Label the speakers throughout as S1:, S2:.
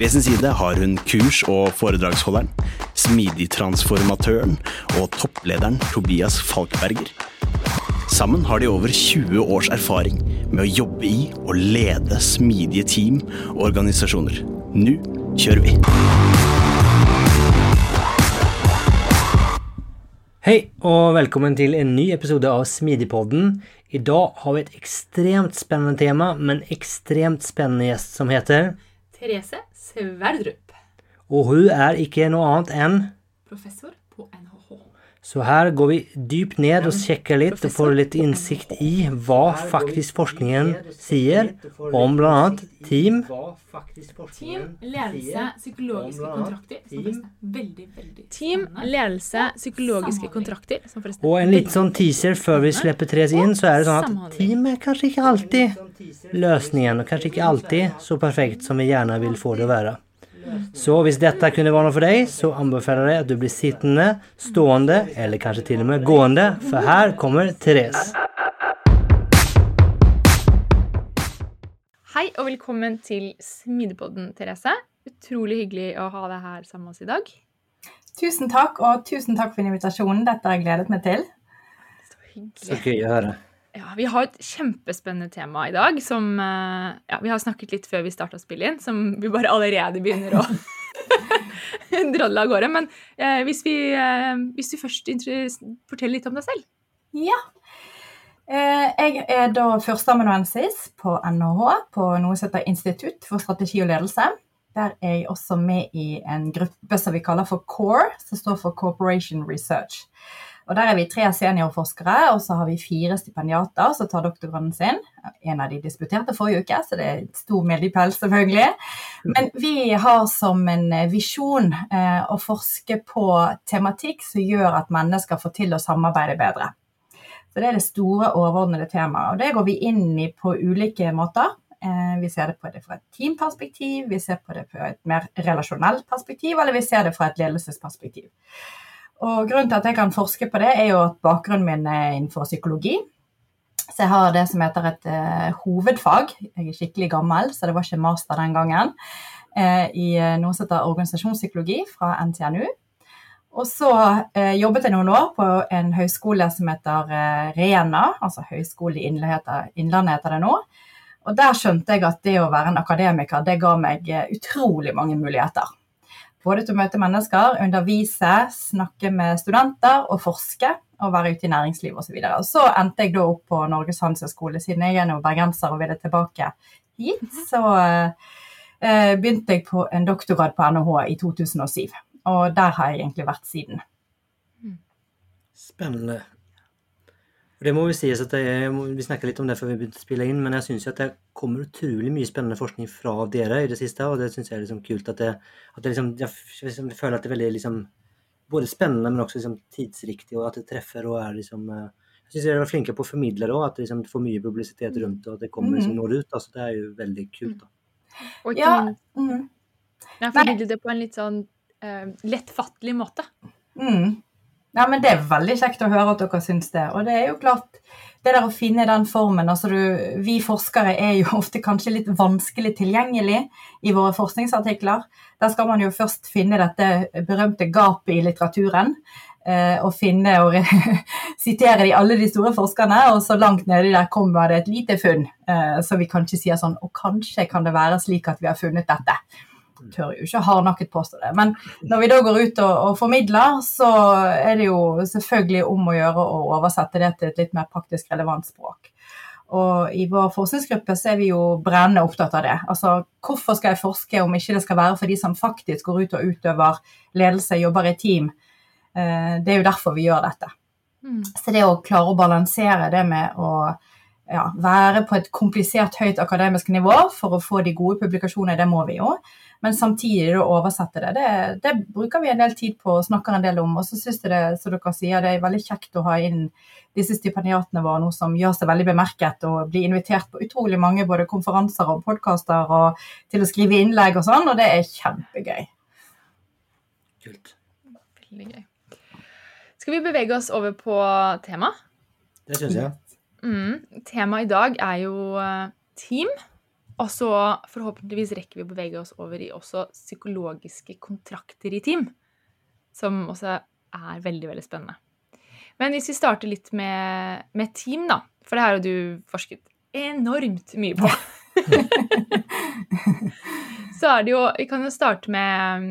S1: Ved sin side har hun kurs- og foredragsholderen, smidigtransformatøren og topplederen Tobias Falkberger. Sammen har de over 20 års erfaring med å jobbe i og lede smidige team og organisasjoner. Nå kjører vi!
S2: Hei og velkommen til en ny episode av Smidigpodden. I dag har vi et ekstremt spennende tema, men ekstremt spennende gjest som heter
S3: Therese Sverdrup,
S2: Og hun er ikke noe annet enn
S3: professor.
S2: Så her går vi dypt ned og sjekker litt og får litt innsikt i hva faktisk forskningen sier om bl.a. team.
S3: Team, ledelse, psykologiske kontrakter, som er veldig, veldig
S4: Team, ledelse, psykologiske kontrakter, som
S2: Og en liten sånn teaser før vi slipper Therese inn, så er det sånn at team er kanskje ikke alltid løsningen, og kanskje ikke alltid så perfekt som vi gjerne vil få det å være. Så hvis dette kunne være noe for deg, så anbefaler jeg at du blir sittende, stående eller kanskje til og med gående, for her kommer Therese.
S4: Hei og velkommen til Smidepodden, Therese. Utrolig hyggelig å ha deg her sammen med oss i dag.
S5: Tusen takk, og tusen takk for invitasjonen. Dette har jeg gledet meg til.
S4: Så hyggelig.
S2: Så gøy å høre.
S4: Ja, vi har et kjempespennende tema i dag som eh, ja, vi har snakket litt før vi starta å spille inn, som vi bare allerede begynner å drodle av gårde. Men eh, hvis, vi, eh, hvis du først forteller litt om deg selv.
S5: Ja. Eh, Jeg er da førsteamanuensis på NHH, på noe som heter Institutt for strategi og ledelse. Der er jeg også med i en gruppe som vi kaller for CORE, som står for Corporation Research. Og Der er vi tre seniorforskere, og så har vi fire stipendiater som tar doktorgraden sin. En av de disputerte forrige uke, så det er et stor milepæl, selvfølgelig. Men vi har som en visjon eh, å forske på tematikk som gjør at mennesker får til å samarbeide bedre. Så Det er det store, overordnede temaet. Og det går vi inn i på ulike måter. Eh, Vi ser det på det fra et teamperspektiv, vi ser på det fra et mer relasjonelt perspektiv, eller vi ser det fra et ledelsesperspektiv. Og Grunnen til at jeg kan forske på det, er jo at bakgrunnen min er innenfor psykologi. Så jeg har det som heter et uh, hovedfag. Jeg er skikkelig gammel, så det var ikke master den gangen. Uh, I uh, noe som heter organisasjonspsykologi fra NTNU. Og så jobbet jeg noen år på en høyskole som heter Rena, altså Høgskole i Innlandet heter, det nå. Og der skjønte jeg at det å være en akademiker, det ga meg utrolig mange muligheter. Både til å møte mennesker, undervise, snakke med studenter og forske. Og være ute i næringsliv osv. Så. Og så endte jeg da opp på Norges handelshøyskole. Siden jeg er nå bergenser og ville tilbake hit, så eh, begynte jeg på en doktorgrad på NHH i 2007. Og der har jeg egentlig vært siden.
S2: Spennende. Det må jo sies at det, Vi snakket litt om det før vi begynte å spille inn, men jeg syns det kommer utrolig mye spennende forskning fra dere i det siste, og det syns jeg er liksom kult. At det, at det liksom, jeg, liksom, jeg føler at det er veldig liksom, både spennende, men også liksom tidsriktig, og at det treffer og er liksom eh, Jeg syns dere er flinke på å formidle det òg, at det liksom, får mye publisitet rundt det, og at det kommer liksom, når ut. altså Det er jo veldig kult. da.
S4: Og ikke
S5: Ja, mm,
S4: jeg formidler det på en litt sånn uh, lettfattelig måte.
S5: mm. Ja, men Det er veldig kjekt å høre at dere syns det. Og det er jo klart, det der å finne den formen altså du, Vi forskere er jo ofte kanskje litt vanskelig tilgjengelig i våre forskningsartikler. Der skal man jo først finne dette berømte gapet i litteraturen. Eh, og finne og sitere de, alle de store forskerne, og så langt nedi der kommer det et lite funn. Eh, så vi kanskje sier sånn Og kanskje kan det være slik at vi har funnet dette. Tør jo ikke hardnakket påstå det. Men når vi da går ut og, og, formidler, så er det jo selvfølgelig om å gjøre å oversette det til et litt mer praktisk relevant språk. Og i vår forskningsgruppe så er vi jo brennende opptatt av det. Altså hvorfor skal jeg forske om ikke det skal være for de som faktisk går ut og utøver ledelse, jobber i team. Eh, det er jo derfor vi gjør dette. Mm. Så det å klare å balansere det med å ja, være på et komplisert, høyt akademisk nivå for å få de gode publikasjonene, det må vi jo. Men samtidig å oversette det, det, det, bruker vi en del tid på og snakker en del om. Og så syns jeg det, som dere sier, det er veldig kjekt å ha inn disse stipendiatene våre, noe som gjør seg veldig bemerket, og blir invitert på utrolig mange både konferanser og podkaster og til å skrive innlegg og sånn, og det er kjempegøy.
S2: Kult.
S4: Veldig gøy. Skal vi bevege oss over på tema?
S2: Det syns jeg.
S4: Mm, Temaet i dag er jo eh, team. Og så forhåpentligvis rekker vi å bevege oss over i også psykologiske kontrakter i team. Som også er veldig, veldig spennende. Men hvis vi starter litt med, med team, da. For det her har du forsket enormt mye på. så er det jo Vi kan jo starte med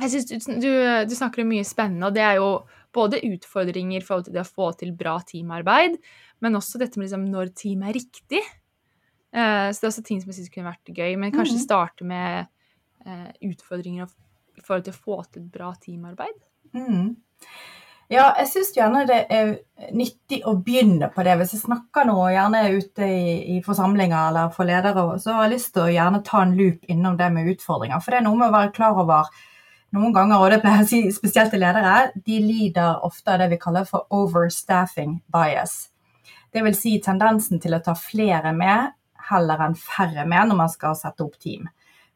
S4: Jeg syns du, du, du, snakker om mye spennende, og det er jo både utfordringer i forhold til det å få til bra teamarbeid, men også dette med liksom når team er riktig. Uh, så det er også ting som jeg syns kunne vært gøy, men kanskje mm. starte med uh, utfordringer i forhold til å få til et bra teamarbeid.
S5: Mm. Ja, jeg syns gjerne det er nyttig å begynne på det. Hvis jeg snakker nå gjerne ute i, i, forsamlinger eller for ledere, så har jeg lyst til å gjerne ta en loop innom det med utfordringer. For det er noe med å være klar over noen ganger, og det pleier jeg å si spesielt til ledere, de lider ofte av det vi kaller for overstaffing bias. Det vil si tendensen til å ta flere med heller enn færre med når man skal sette opp team.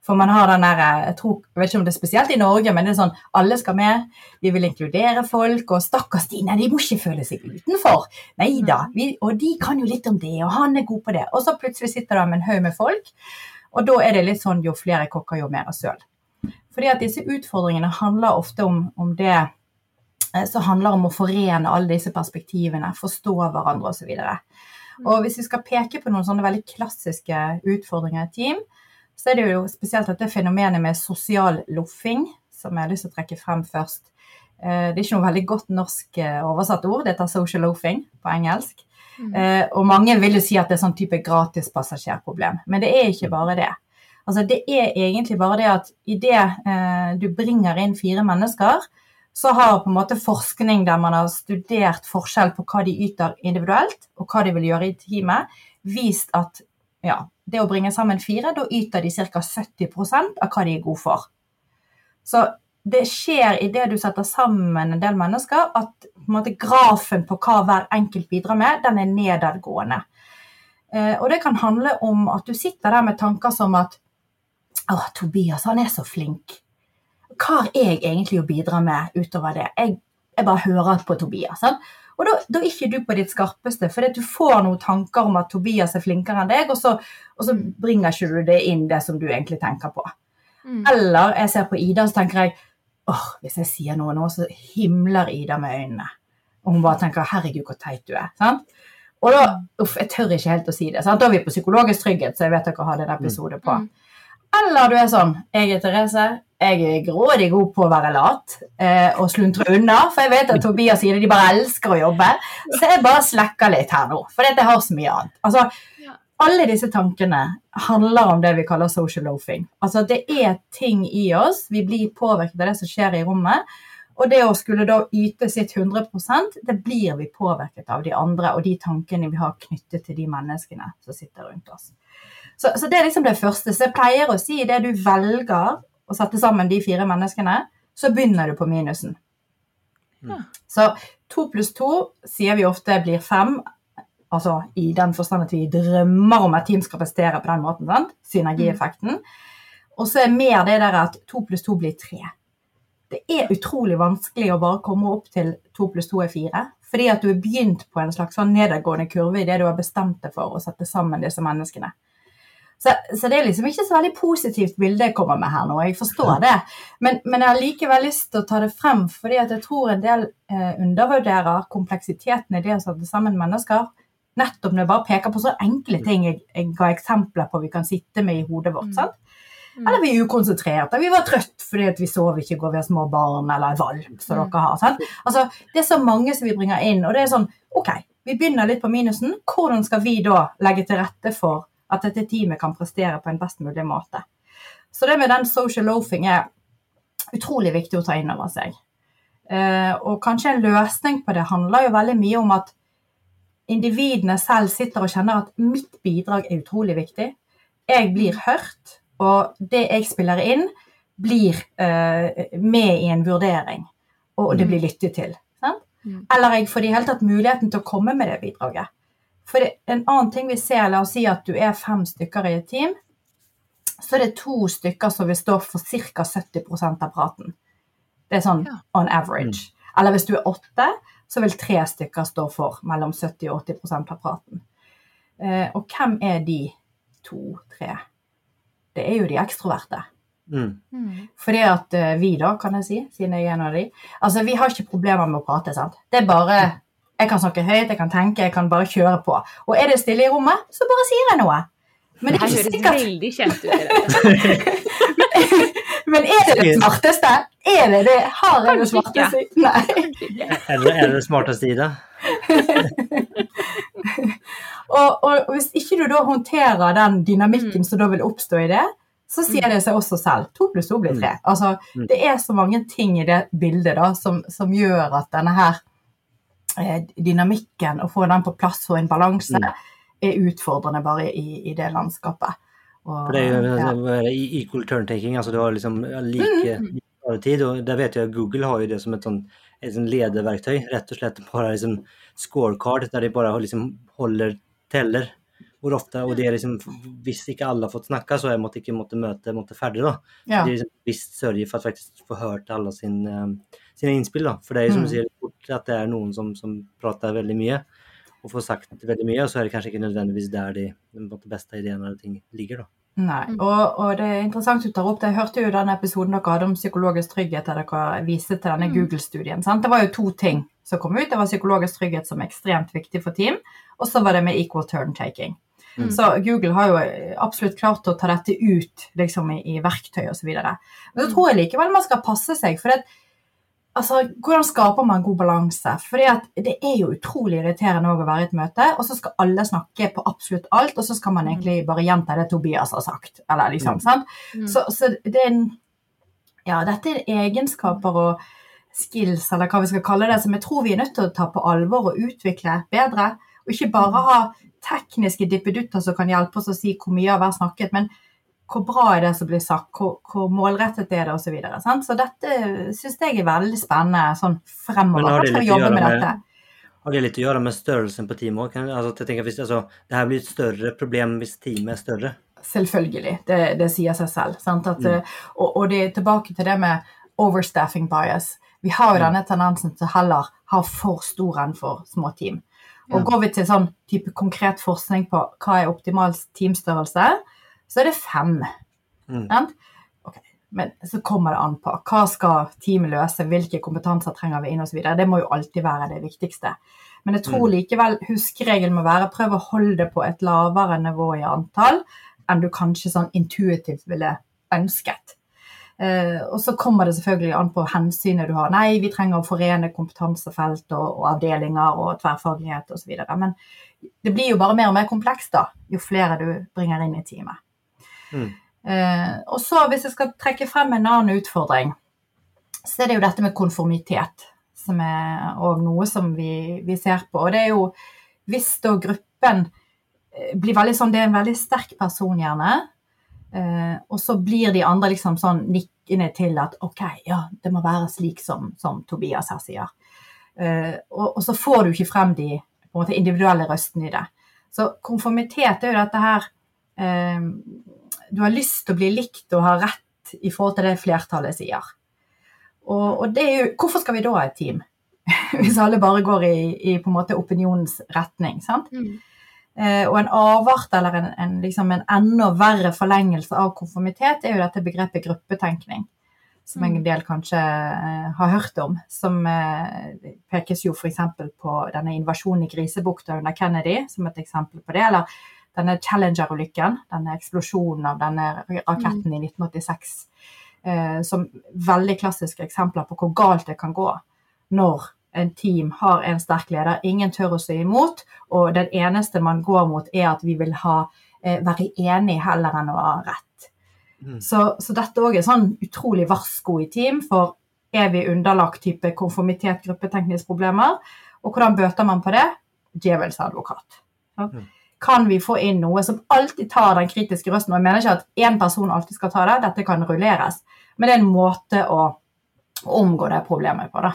S5: For man har den der, jeg, tror, jeg vet ikke om det er spesielt i Norge, men det er sånn alle skal med. Vi vil inkludere folk, og stakkars de, nei, de må ikke føle seg utenfor. Nei da, mm. og de kan jo litt om det, og han er god på det. Og så plutselig sitter de med en haug med folk, og da er det litt sånn jo flere kokker, jo mer søl. Fordi at disse utfordringene handler ofte om, om det eh, som handler om å forene alle disse perspektivene, forstå hverandre osv. Mm. Og hvis vi skal peke på noen sånne veldig klassiske utfordringer i team, så er det jo spesielt dette fenomenet med sosial loffing, som jeg har lyst til å trekke frem først. Eh, det er ikke noe veldig godt norsk eh, oversatt ord, det heter social loafing på engelsk. Mm. Eh, og mange vil jo si at det er sånn type gratispassasjerproblem, men det er ikke bare det. Altså Det er egentlig bare det at idet du bringer inn fire mennesker, så har på en måte forskning der man har studert forskjell på hva de yter individuelt, og hva de vil gjøre i teamet, vist at ja, det å bringe sammen fire, da yter de ca. 70% av hva de er gode for. Så det skjer idet du setter sammen en del mennesker, at på måte, grafen på hva hver enkelt bidrar med, den er nedadgående. Eh, og det kan handle om at du sitter der med tanker som at Å, Tobias, han er så flink. Hva har jeg egentlig å bidra med utover det? Jeg, jeg bare hører på Tobias. Sant? Og da, da, er ikke du på ditt skarpeste, for du får noen tanker om at Tobias er flinkere enn deg, og så, og så bringer ikke du det inn det som du egentlig tenker på. Mm. Eller jeg ser på Ida, så tenker jeg åh, hvis jeg sier noe nå, så himler Ida med øynene. Og hun bare tenker 'herregud, hvor teit du er'. sant? Og da Uff, jeg tør ikke helt å si det. sant? Da er vi på psykologisk trygghet, så jeg vet dere har den episoden på. Mm. Eller du er sånn 'Jeg er Therese, jeg er grådig god på å være lat eh, og sluntre unna. For jeg vet at Tobias sier det, de bare elsker å jobbe. Så jeg bare slekker litt her nå, for jeg har så mye annet. Altså, alle disse tankene handler om det vi kaller social loafing. Altså det er ting i oss. Vi blir påvirket av det som skjer i rommet. Og det å skulle da yte sitt 100% det blir vi påvirket av de andre og de tankene vi har knyttet til de menneskene som sitter rundt oss. Så, så det er liksom det første. Så jeg pleier å si det du velger å sette sammen de fire menneskene, så begynner du på minusen. Ja. Så to pluss to sier vi ofte blir fem. Altså i den forstand at vi drømmer om at team skal prestere på den måten. Sant? Synergieffekten. Og så er mer det der at to pluss to blir tre. Det er utrolig vanskelig å bare komme opp til to pluss to er fire. Fordi at du er begynt på en slags sånn nedadgående kurve i det du har bestemt deg for å sette sammen disse menneskene. Så, så, det er liksom ikke så veldig positivt bilde jeg kommer med her nå, jeg forstår det. Men, men jeg har likevel lyst til å ta det frem, fordi jeg tror en del eh, undervurderer kompleksiteten i det å sette sammen mennesker. Nettopp når jeg bare peker på så enkle ting jeg, jeg ga eksempler på vi kan sitte med i hodet vårt. Mm.
S4: Mm.
S5: Eller vi er ukonsentrerte, vi var trøtt fordi at vi sov ikke går, vi har små barn eller valp som
S4: Mm.
S5: dere har. Sant? Altså, det er så mange som vi bringer inn, og det er sånn OK, vi begynner litt på minusen. Hvordan skal vi da legge til rette for at dette teamet kan prestere på en best mulig måte? Så det med den social loafing er utrolig viktig å ta inn over seg. Eh, og kanskje en løsning på det handler jo veldig mye om at individene selv sitter og kjenner at mitt bidrag er utrolig viktig. Jeg blir hørt, og det jeg spiller inn, blir eh, med i en vurdering. Og det blir lyttet til. Sant?
S4: Mm.
S5: Eller jeg får i hele tatt muligheten til å komme med det bidraget. For en annen ting vi ser, la oss si at du er fem stykker i et team, så er det to stykker som vil stå for ca. 70% av praten. Det er sånn
S4: Ja.
S5: on average. Eller hvis du er åtte, så vil tre stykker stå for mellom 70 og 80% av praten. Eh, og hvem er de to-tre? Det er jo de ekstroverte.
S2: Mm.
S4: Mm.
S5: Fordi at eh, vi, da, kan jeg si, siden jeg er en av de Altså, vi har ikke problemer med å prate, sant. Det er bare Jeg kan snakke høyt, jeg kan tenke, jeg kan bare kjøre på. Og er det stille i rommet, så bare sier jeg noe. Men
S4: Det
S5: det
S4: høres
S5: sikkert
S4: veldig kjent ut. Irene.
S5: Men er det det smarteste? Er det det? Har jeg det smarteste? Nei.
S2: Eller er det det smarteste i det?
S5: Og, og hvis ikke du da håndterer den dynamikken
S4: Mm.
S5: som da vil oppstå i det, så sier det seg også selv. To pluss to blir tre. Altså,
S2: Mm.
S5: det er så mange ting i det bildet da, som, som gjør at denne her dynamikken, å få den på plass og en balanse,
S2: Mm.
S5: er utfordrende bare i, i det landskapet. Og,
S2: det er jo
S5: ja.
S2: altså, equal turn taking, altså du har liksom like
S5: Mm.
S2: like tid, og der vet jeg at Google har jo det som et sånn, et sånn lederverktøy, rett og slett bare liksom scorecard, der de bare liksom holder, teller hvor ofte, og det er liksom, hvis ikke alle har fått snakke, så er måtte ikke måtte møte måtte ferdig da.
S5: Ja.
S2: De liksom visst sørger for at faktisk få hørt alle sin, eh, sine innspill da, for det er jo som
S5: Mm.
S2: du sier, fort at det er noen som, som prater veldig mye, og får sagt veldig mye, og så er det kanskje ikke nødvendigvis der de, de måtte beste ideene eller ting ligger da.
S5: Nei, og, og det er interessant du tar opp det. Jeg hørte jo den episoden dere hadde om psykologisk trygghet, der dere viste til denne
S4: Mm.
S5: Google-studien. Det var jo to ting som kom ut. Det var psykologisk trygghet som er ekstremt viktig for team, og så var det med equal turn taking.
S2: Mm.
S5: Så Google har jo absolutt klart å ta dette ut liksom, i, i verktøy osv. Men så tror jeg likevel man skal passe seg. for det, altså, Hvordan skaper man god balanse? Fordi at Det er jo utrolig irriterende å være i et møte, og så skal alle snakke på absolutt alt, og så skal man egentlig bare gjenta det Tobias har sagt. eller liksom,
S2: Mm.
S5: sant?
S4: Mm.
S5: Så, så det er ja, dette er egenskaper og skills, eller hva vi skal kalle det, som jeg tror vi er nødt til å ta på alvor og utvikle bedre. Og ikke bare ha tekniske dippedutter som kan hjelpe oss å si hvor mye har vært snakket, men hvor bra er det som blir sagt, hvor, hvor målrettet er det osv. Så, videre, så dette syns jeg er veldig spennende sånn fremover.
S2: Det
S5: skal vi jobbe med
S2: med-
S5: dette?
S2: Har det litt å gjøre med størrelsen på teamet òg? Altså, altså, det her blir et større problem hvis teamet er større.
S5: Selvfølgelig. Det, det sier seg selv. Sant? At,
S2: Mm.
S5: eh, og, og det er tilbake til det med overstaffing bias. Vi har jo
S2: Mm.
S5: denne tendensen til heller ha for stor enn for små team. Og
S2: Ja.
S5: går vi til sånn type konkret forskning på hva er optimal teamstørrelse, så er det fem.
S2: Mm.
S5: Okay. Men så kommer det an på hva skal teamet løse, hvilke kompetanser trenger vi inn osv. Det må jo alltid være det viktigste. Men jeg tror
S2: Mm.
S5: likevel huskeregelen må være prøv å holde det på et lavere nivå i antall enn du kanskje sånn intuitivt ville ønsket. Eh, og så kommer det selvfølgelig an på hensynet du har. Nei, vi trenger å forene kompetansefelt og, og avdelinger og tverrfaglighet osv. Men det blir jo bare mer og mer komplekst da, jo flere du bringer inn i teamet.
S2: Mm.
S5: Eh, og så hvis jeg skal trekke frem en annen utfordring, så er det jo dette med konformitet, som er òg noe som vi, vi ser på. Og det er jo hvis da gruppen eh, blir veldig sånn, det er en veldig sterk person gjerne, eh, og så blir de andre liksom sånn nikkende til at ok, ja, det må være slik som, som Tobias her sier. Eh, og, og så får du ikke frem de måte individuelle røstene i det. Så konformitet er jo dette her eh, Du har lyst til å bli likt og ha rett i forhold til det flertallet sier. Og, og det er jo, hvorfor skal vi da ha et team? Hvis alle bare går i, i på en måte opinionens retning. sant?
S4: Mm.
S5: Eh, og en avart eller en, en, liksom en enda verre forlengelse av konformitet er jo dette begrepet gruppetenkning. Som en
S4: Mm.
S5: del kanskje eh, har hørt om. Som eh, pekes jo f.eks. på denne invasjonen i Grisebukta under Kennedy som et eksempel på det. Eller denne Challenger-ulykken, denne eksplosjonen av denne raketten i 1986, eh, som veldig klassiske eksempler på hvor galt det kan gå når en team har en sterk leder, ingen tør å si imot, og den eneste man går mot, er at vi vil ha, eh, være enig heller enn å ha rett.
S2: Mm.
S5: Så, så dette òg er sånn utrolig varsko i team, for er vi underlagt type konformitet, gruppetenkningsproblemer, og hvordan bøter man på det? Djevelens advokat. Ja.
S2: Mm.
S5: Kan vi få inn noe som alltid tar den kritiske røsten? Og jeg mener ikke at én person alltid skal ta det, dette kan rulleres, men det er en måte å omgå det problemet på, da.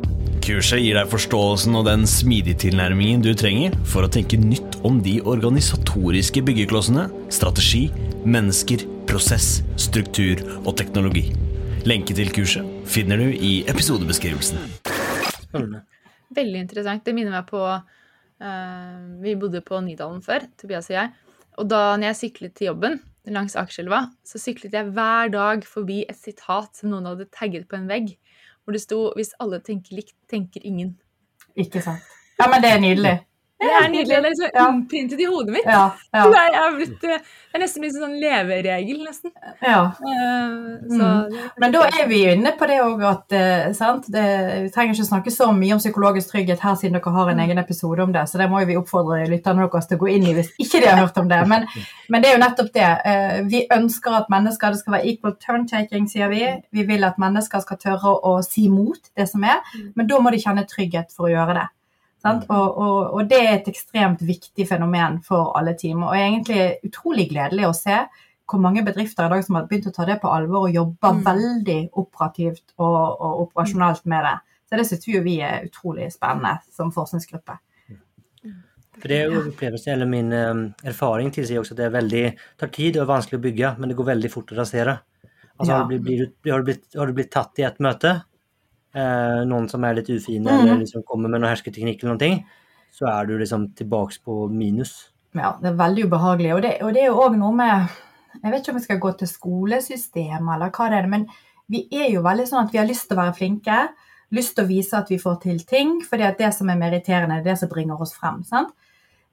S1: Kurset gir deg forståelsen og den smidige tilnærmingen du trenger for å tenke nytt om de organisatoriske byggeklossene, strategi, mennesker, prosess, struktur og teknologi. Lenke til kurset finner du i episodebeskrivelsen.
S4: Veldig interessant. Det minner meg på uh, Vi bodde på Nydalen før, Tobias og jeg. Og da når jeg syklet til jobben langs Akerselva, så syklet jeg hver dag forbi et sitat som noen hadde tagget på en vegg, hvor det sto 'Hvis alle tenker likt, tenker ingen'.
S5: Ikke sant. Ja, men det er nydelig.
S4: Det er nydelig. Det er så
S5: Ja.
S4: innprintet i hodet mitt.
S5: Ja, ja,
S4: blitt, eh, det er nesten blitt en sånn leveregel, nesten.
S5: ja.
S4: Eh, Så,
S5: Mm. Men da er vi inne på det òg at eh, sant? Det, Vi trenger ikke snakke så mye om psykologisk trygghet her siden dere har en egen episode om det, så det må vi oppfordre lytterne deres til å gå inn i hvis ikke de har hørt om det. Men, men det er jo nettopp det. Vi ønsker at mennesker det skal være equal turn-taking, sier vi. Vi vil at mennesker skal tørre å si mot det som er, men da må de kjenne trygghet for å gjøre det. Sant? Og, og, og det er et ekstremt viktig fenomen for alle team. Og egentlig utrolig gledelig å se hvor mange bedrifter i dag som har begynt å ta det på alvor og jobber
S4: Mm.
S5: veldig operativt og, og operasjonelt med det. Så det syns jo vi er utrolig spennende som forskningsgruppe.
S2: For det opplevelse, eller min eh, erfaring tilsier også at det er veldig, tar tid og er vanskelig å bygge, men det går veldig fort å rasere. Altså,
S5: Ja.
S2: har, du blitt, har, du blitt, har du blitt tatt i et møte, eh, noen som er litt ufine
S5: mm.
S2: eller liksom kommer med noen hersketeknikk eller noen ting, så er du liksom tilbake på minus.
S5: Ja, det er veldig ubehagelig. Og det, og det er jo òg noe med Jeg vet ikke om vi skal gå til skolesystemet eller hva det er, men vi er jo veldig sånn at vi har lyst til å være flinke. Lyst til å vise at vi får til ting, for det som er meritterende, det er det som bringer oss frem. sant?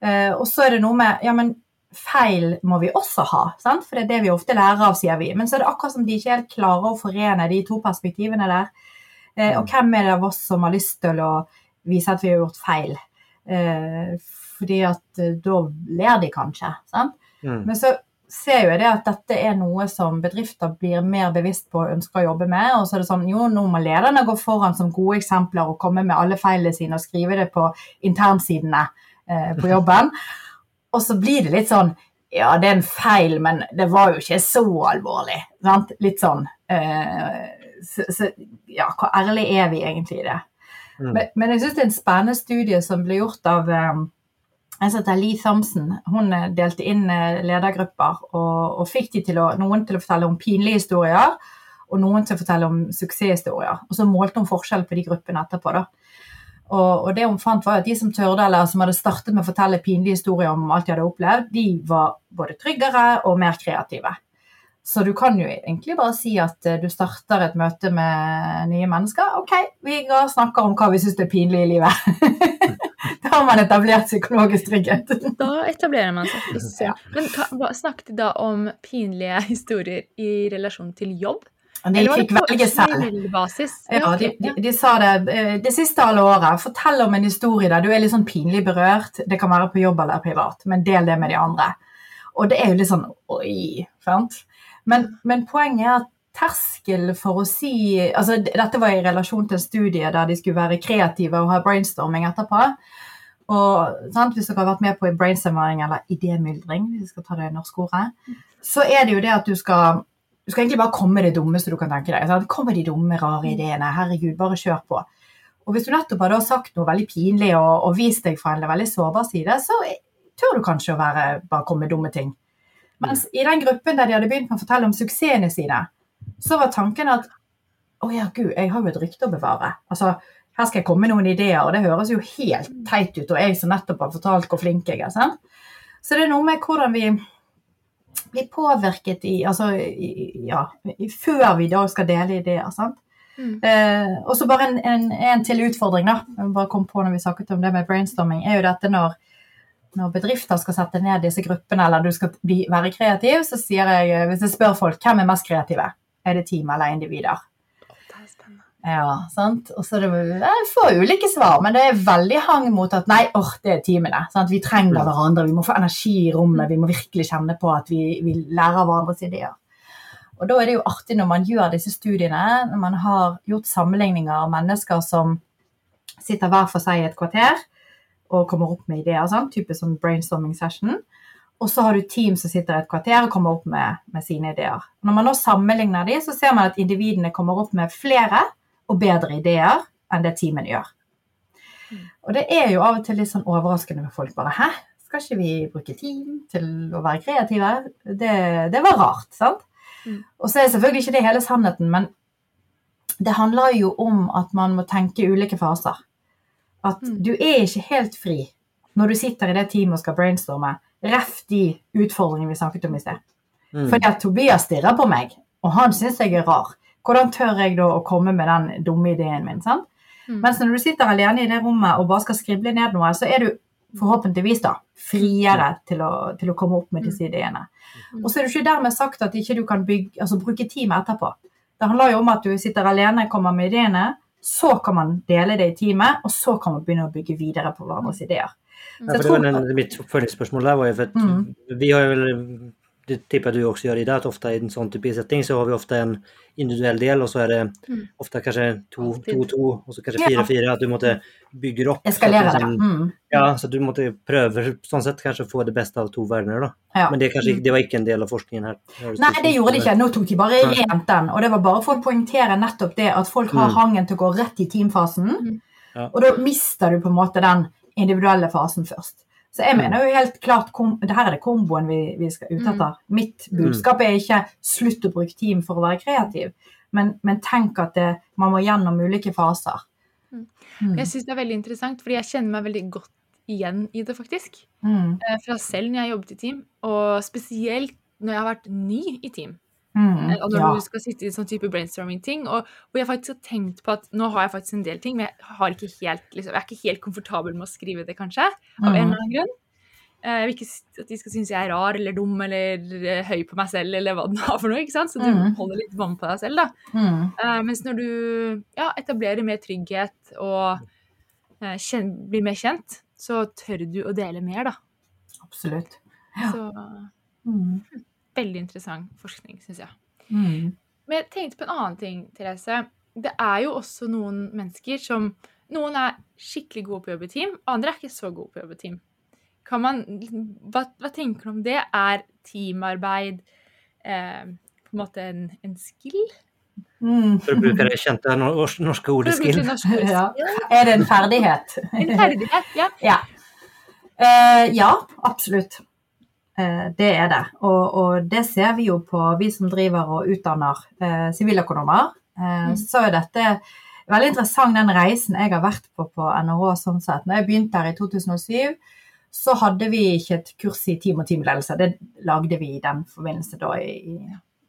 S5: Eh, og så er det noe med Ja, men feil må vi også ha, sant? for det er det vi ofte lærer av, sier vi. Men så er det akkurat som de ikke helt klarer å forene de to perspektivene der. Eh, og hvem er det av oss som har lyst til å vise at vi har gjort feil? Eh, fordi at eh, da ler de kanskje. sant?
S2: Mm.
S5: Men så ser jo jeg det at dette er noe som bedrifter blir mer bevisst på og ønsker å jobbe med. Og så er det sånn, jo, nå må lederne gå foran som gode eksempler og komme med alle feilene sine og skrive det på internsidene eh, på jobben. Og så blir det litt sånn Ja, det er en feil, men det var jo ikke så alvorlig. Sant? Litt sånn. Eh, så, så ja, hvor ærlig er vi egentlig i det?
S2: Mm.
S5: Men, men jeg syns det er en spennende studie som ble gjort av eh, en som heter Lee Thompson. Hun eh, delte inn eh, ledergrupper og, og fikk de til å, noen til å fortelle om pinlige historier, og noen til å fortelle om suksesshistorier. Og så målte hun forskjell på de gruppene etterpå. da. Og, og det hun fant var at De som tørde, eller som hadde startet med å fortelle pinlige historier om alt de hadde opplevd, de var både tryggere og mer kreative. Så du kan jo egentlig bare si at eh, du starter et møte med nye mennesker. OK, vi går og snakker om hva vi syns er pinlig i livet. da har man etablert psykologisk trygghet.
S4: Da etablerer man seg.
S5: Ja.
S4: Men hva, snakket de da om pinlige historier i relasjon til jobb?
S5: De fikk velge selv. Ja, de, de, de sa det eh, det siste halve året. Fortell om en historie der du er litt sånn pinlig berørt. Det kan være på jobb eller privat, men del det med de andre. Og det er jo litt sånn oi, sant? Men, men poenget er at terskel for å si altså Dette var i relasjon til en studie der de skulle være kreative og ha brainstorming etterpå. Og sant, Hvis dere har vært med på brainstorming eller idémyldring, hvis vi skal ta det norske ordet, så er det jo det at du skal du skal egentlig bare komme det dummeste du kan tenke deg. Sant? Kom med de dumme, rare ideene. Herregud, bare kjør på. Og hvis du nettopp har da sagt noe veldig pinlig og, og vist deg fra en veldig sårbar side, så tør du kanskje å være, bare komme med dumme ting. Mens i den gruppen der de hadde begynt med å fortelle om suksessene sine, så var tanken at å ja, gud, jeg har jo et rykte å bevare. Altså, her skal jeg komme med noen ideer, og det høres jo helt teit ut, og jeg som nettopp har fortalt hvor flink jeg er. sant? Så det er noe med hvordan vi blir påvirket i Altså, i, ja, i, før vi da skal dele ideer. sant?
S4: Mm.
S5: Eh, og så bare en, en, en til utfordring, da. Jeg bare kom på når vi snakket om det med brainstorming, er jo dette når, når bedrifter skal sette ned disse gruppene, eller du skal bli, være kreativ, så sier jeg, hvis jeg spør folk hvem er mest kreative, er det team eller individer?
S4: Det er spennende.
S5: Ja, sant? Og så det, jeg får ulike svar, men det er veldig hang mot at nei, åh, det er teamene. Sant? Vi trenger hverandre, vi må få energi i rommet, vi må virkelig kjenne på at vi, vi lærer av hverandres ideer. Og da er det jo artig når man gjør disse studiene, når man har gjort sammenligninger av mennesker som sitter hver for seg i et kvarter og kommer opp med ideer, sånn, type sånn brainstorming session. Og så har du team som sitter i et kvarter og kommer opp med, med sine ideer. Når man nå sammenligner de, så ser man at individene kommer opp med flere og bedre ideer enn det teamene gjør. Og det er jo av og til litt sånn overraskende med folk bare Hæ, skal ikke vi bruke team til å være kreative? Det, det var rart, sant?
S4: Mm.
S5: Og så er selvfølgelig ikke det hele sannheten, men det handler jo om at man må tenke ulike faser. At
S4: Mm.
S5: du er ikke helt fri når du sitter i det teamet og skal brainstorme. Ref de utfordringene vi snakket om i sted.
S2: Mm.
S5: Fordi at Tobias stirrer på meg, og han syns jeg er rar. Hvordan tør jeg da å komme med den dumme ideen min? sant?
S4: Mm.
S5: Mens når du sitter alene i det rommet og bare skal skrible ned noe, så er du forhåpentligvis da friere til å, til å komme opp med disse ideene.
S4: Mm.
S5: Og så er det ikke dermed sagt at ikke du kan bygge, altså bruke team etterpå. Det handler jo om at du sitter alene, kommer med ideene, så kan man dele det i teamet, og så kan man begynne å bygge videre på hverandres ideer.
S2: Ja,
S5: Så jeg
S2: for det var en, mitt oppfølgingsspørsmål der var jo for at
S5: Mm.
S2: vi har jo det tipper jeg du også gjør i dag, at ofte i en sånn type setting så har vi ofte en individuell del, og så er det
S4: Mm.
S2: ofte kanskje to, to, to, og så kanskje fire, fire, at du måtte bygge opp.
S5: Eskalere det. Mm.
S2: Ja, så du måtte prøve sånn sett kanskje få det beste av to verdener, da.
S5: Ja.
S2: Men det, kanskje, det var ikke en del av forskningen her.
S5: Nei, det gjorde de ikke. Nå tok de bare rent den. Og det var bare for å poengtere nettopp det at folk har
S2: Mm.
S5: hangen til å gå rett i teamfasen.
S4: Mm.
S2: Ja.
S5: Og da mister du på en måte den individuelle fasen først. Så jeg mener jo helt klart det her er det komboen vi, vi skal ut
S4: Mm.
S5: etter. Mitt budskap er ikke slutt å bruke team for å være kreativ, men, men tenk at det, man må gjennom ulike faser.
S4: Mm.
S5: Mm.
S4: Jeg syns det er veldig interessant, fordi jeg kjenner meg veldig godt igjen i det, faktisk.
S5: Mm.
S4: Eh, Fra selv når jeg jobbet i team, og spesielt når jeg har vært ny i team.
S5: Mm.
S4: Eh, Og når
S5: Ja.
S4: du skal sitte i sånn type brainstorming-ting, og hvor jeg faktisk har tenkt på at nå har jeg faktisk en del ting, men jeg, har ikke helt, liksom, jeg er ikke helt komfortabel med å skrive det, kanskje, av en
S5: Mm.
S4: eller annen grunn. Eh, Jeg vil ikke at de skal synes jeg er rar eller dum eller eh, høy på meg selv, eller hva den har for noe, ikke sant? Så du
S5: Mm.
S4: holder litt vann på deg selv, da.
S5: Mm.
S4: Uh, mens når du ja, etablerer mer trygghet og uh, kjen- blir mer kjent, så tør du å dele mer, da.
S5: Absolutt. Ja.
S4: Så
S5: Mm.
S4: Veldig interessant forskning, syns jeg.
S5: Mm.
S4: Men jeg tenkte på en annen ting, Therese. Det er jo også noen mennesker som Noen er skikkelig gode på jobb i team, andre er ikke så gode på jobb i team. Kan man, hva, hva tenker du om det? Er teamarbeid eh, på en måte en, en skill?
S5: Mm.
S2: For å bruke det kjente norske ordet skill.
S5: Ja. Er det en ferdighet?
S4: En ferdighet, ja.
S5: Ja. Uh, ja, absolutt. Eh, det er det. Og, og det ser vi jo på vi som driver og utdanner eh, siviløkonomer. Eh,
S4: Mm.
S5: Så er dette veldig interessant den reisen jeg har vært på på NHO. sånn sett. Når jeg begynte her i 2007, så hadde vi ikke et kurs i team og teamledelse. Det lagde vi i den forbindelse da i,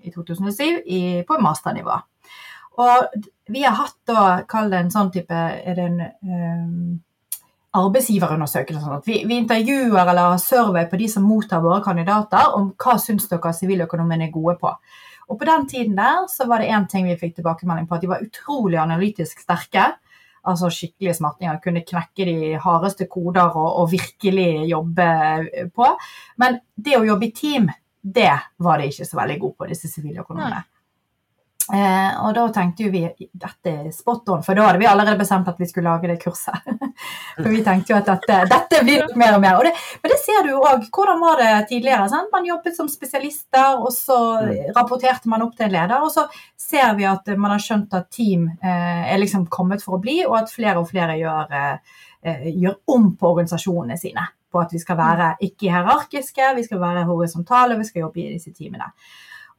S5: i 2007 i, på masternivå. Og vi har hatt da, kall det en sånn type Er det en eh, arbeidsgiverundersøkelse? Vi, vi intervjuer eller har survey på de som mottar våre kandidater, om hva syns dere siviløkonomene er gode på. Og på den tiden der så var det én ting vi fikk tilbakemelding på, at de var utrolig analytisk sterke. Altså skikkelige smartinger. Kunne knekke de hardeste koder og, og virkelig jobbe på. Men det å jobbe i team, det var de ikke så veldig gode på, disse siviløkonomene. Eh, og da tenkte jo vi dette er spot on, for da hadde vi allerede bestemt at vi skulle lage det kurset. for vi tenkte jo at dette, dette blir nok mer og mer. Og det, men det ser du jo òg. Hvordan var det tidligere? Sant? Man jobbet som spesialister, og så rapporterte man opp til en leder. Og så ser vi at man har skjønt at team eh, er liksom kommet for å bli, og at flere og flere gjør, eh, gjør om på organisasjonene sine. på at vi skal være ikke hierarkiske, vi skal være horisontale, vi skal jobbe i disse teamene.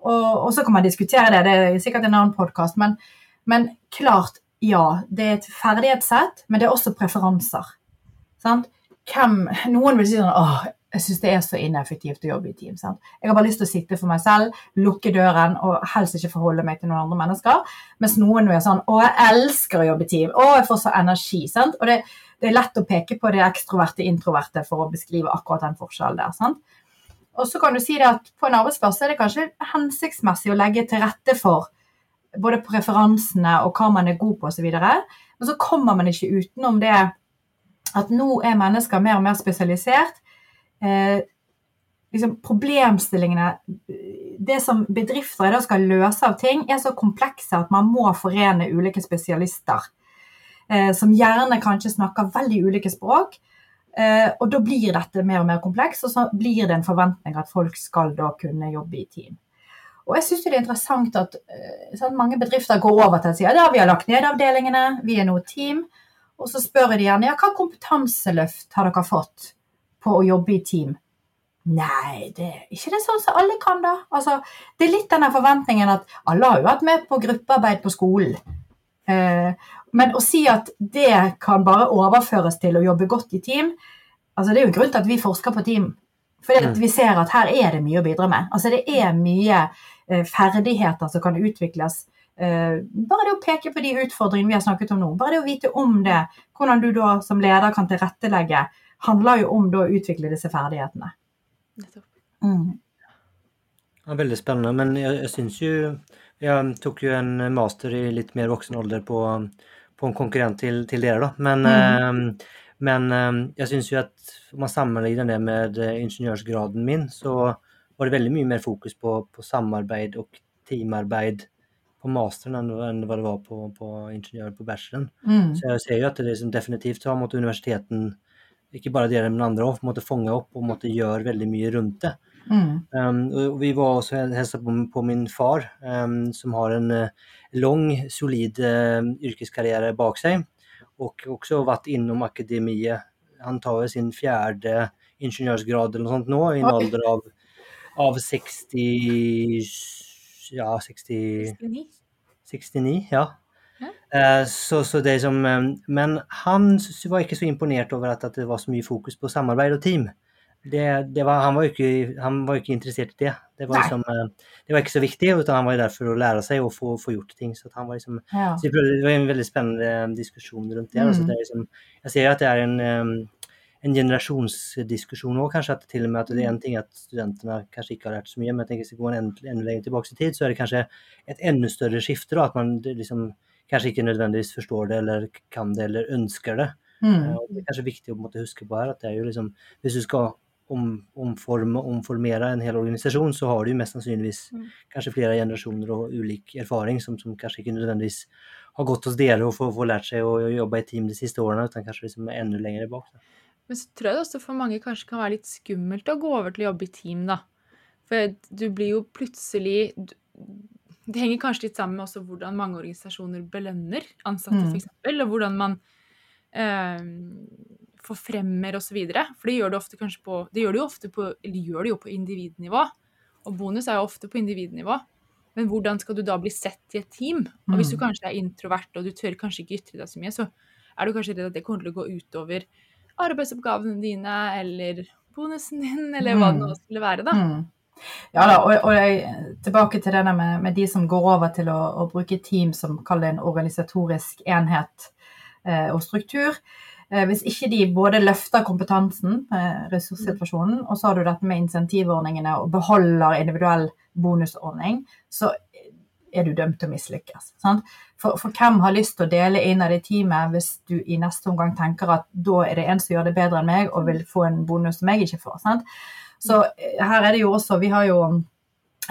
S5: Og, og så kan man diskutere det, det er sikkert en annen podkast, men, men, klart, ja. Det er et ferdighetssett, men det er også preferanser. Hvem, noen vil si sånn åh, jeg syns det er så ineffektivt å jobbe i team. Sant? Jeg har bare lyst til å sitte for meg selv, lukke døren og helst ikke forholde meg til noen andre mennesker. Mens noen er sånn Å, jeg elsker å jobbe i team. Å, jeg får så energi. Sant? Og det, det, er lett å peke på det ekstroverte, introverte for å beskrive akkurat den forskjellen der. Sant? Og så kan du si det at på en arbeidsplass er det kanskje hensiktsmessig å legge til rette for både preferansene og hva man er god på osv. Men så kommer man ikke utenom det at nå er mennesker mer og mer spesialisert eh, liksom problemstillingene Det som bedrifter i skal løse av ting, er så komplekse at man må forene ulike spesialister. Eh, som gjerne kanskje snakker veldig ulike språk. Eh, og da blir dette mer og mer komplekst, og så blir det en forventning at folk skal da kunne jobbe i team. Og jeg syns det er interessant at sånn, mange bedrifter går over til å si at ja, vi har lagt ned avdelingene, vi er nå team. Og så spør jeg de gjerne ja, hva kompetanseløft har dere fått? på å jobbe i team? Nei, det er ikke det sånn som alle kan, da. Altså, det er litt denne forventningen at alle har jo vært med på gruppearbeid på skolen. Eh, men å si at det kan bare overføres til å jobbe godt i team, altså det er jo en grunn til at vi forsker på team. For vi ser at her er det mye å bidra med. Altså Det er mye eh, ferdigheter som kan utvikles. Eh, bare det å peke på de utfordringene vi har snakket om nå, bare det å vite om det, hvordan du da som leder kan tilrettelegge handler jo om da, å utvikle disse ferdighetene.
S2: Mm. Ja, veldig spennende. Men jeg, jeg syns jo Jeg tok jo en master i litt mer voksen alder på, på en konkurrent til, til dere, da. Men, mm. eh, men eh, jeg syns jo at om man sammenligner det med ingeniørsgraden min, så var det veldig mye mer fokus på, på samarbeid og teamarbeid på masteren enn hva det var på, på ingeniør på bacheloren. Mm. Så jeg ser jo at det liksom definitivt har mot universiteten ikke bare dere, men andre òg, måtte fange opp og måtte gjøre veldig mye rundt det. Mm. Um, vi var også hilsa på, på, min far, um, som har en uh, lang, solid uh, yrkeskarriere bak seg. Og også vært innom akademiet. Han tar sin fjerde ingeniørsgrad eller noe sånt nå, i en alder av, av 60 Ja, 60 69. 69 ja. Eh, så, så det som, eh, men han var ikke så imponert over at, at, det var så mye fokus på samarbeid og team. Det, det var, han, var ikke, han, var ikke, interessert i det. Det var, liksom, eh, det var, ikke så viktig, utan han var der for å lære seg og få, få gjort ting. Så, var liksom, ja. så det var en veldig spennende diskusjon rundt det. Mm. det liksom, jeg ser at det er en, en generasjonsdiskusjon òg, kanskje. at til og med at det er en ting at studentene kanskje ikke har lært så mye, men jeg tenker hvis vi går enda, en lenger tilbake i tid, så er det kanskje et enda større skifte. da, at man liksom kanskje ikke nødvendigvis forstår det eller kan det eller ønsker det. Mm. Eh, det er kanskje viktig å huske på her at det er jo liksom Hvis du skal om, omforme, omformere en hel organisasjon, så har du mest sannsynligvis mm. kanskje flere generasjoner og ulik erfaring som, som, kanskje ikke nødvendigvis har gått hos dere og få lært seg å, å jobbe i team de siste årene, utan kanskje liksom enda lenger bak. Da.
S4: Men så tror jeg det også for mange kanskje kan være litt skummelt å gå over til å jobbe i team, da. For du blir jo plutselig det henger kanskje litt sammen med også hvordan mange organisasjoner belønner ansatte, mm. f.eks. Og hvordan man eh, forfremmer osv. For det gjør det ofte kanskje på Det gjør det jo ofte på Eller gjør det jo på individnivå. Og bonus er jo ofte på individnivå. Men hvordan skal du da bli sett i et team? Og hvis du mm. kanskje er introvert og du tør kanskje ikke ytre deg så mye, så er du kanskje redd at det kommer til å gå utover arbeidsoppgavene dine eller bonusen din, eller hva det nå mm. skulle være, da. Mm.
S5: Ja da, og, og jeg, tilbake til det med, med, de som går over til å, å bruke team som kaller det en organisatorisk enhet eh, og struktur. Eh, hvis ikke de både løfter kompetansen, eh, ressurssituasjonen, og så har du dette med insentivordningene og beholder individuell bonusordning, så er du dømt til å mislykkes. For, for, hvem har lyst til å dele innad i teamet hvis du i neste omgang tenker at da er det en som gjør det bedre enn meg og vil få en bonus som jeg ikke får? Sant? Så eh, her er det jo også Vi har jo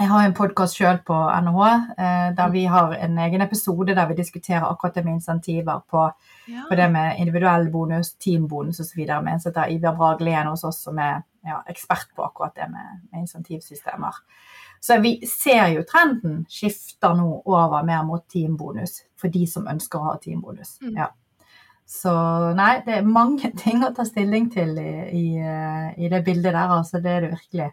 S5: jeg har en podkast sjøl på NHH eh, der vi har en egen episode der vi diskuterer akkurat det med insentiver på, ja. på det med individuell bonus, teambonus osv. med en setter Ivar Bragelien hos oss, som er ja, ekspert på akkurat det med, med, insentivsystemer. Så vi ser jo trenden skifter nå over mer mot teambonus for de som ønsker å ha teambonus. Mm. Ja. Så nei, det er mange ting å ta stilling til i, i, i det bildet der, altså. Det er det virkelig.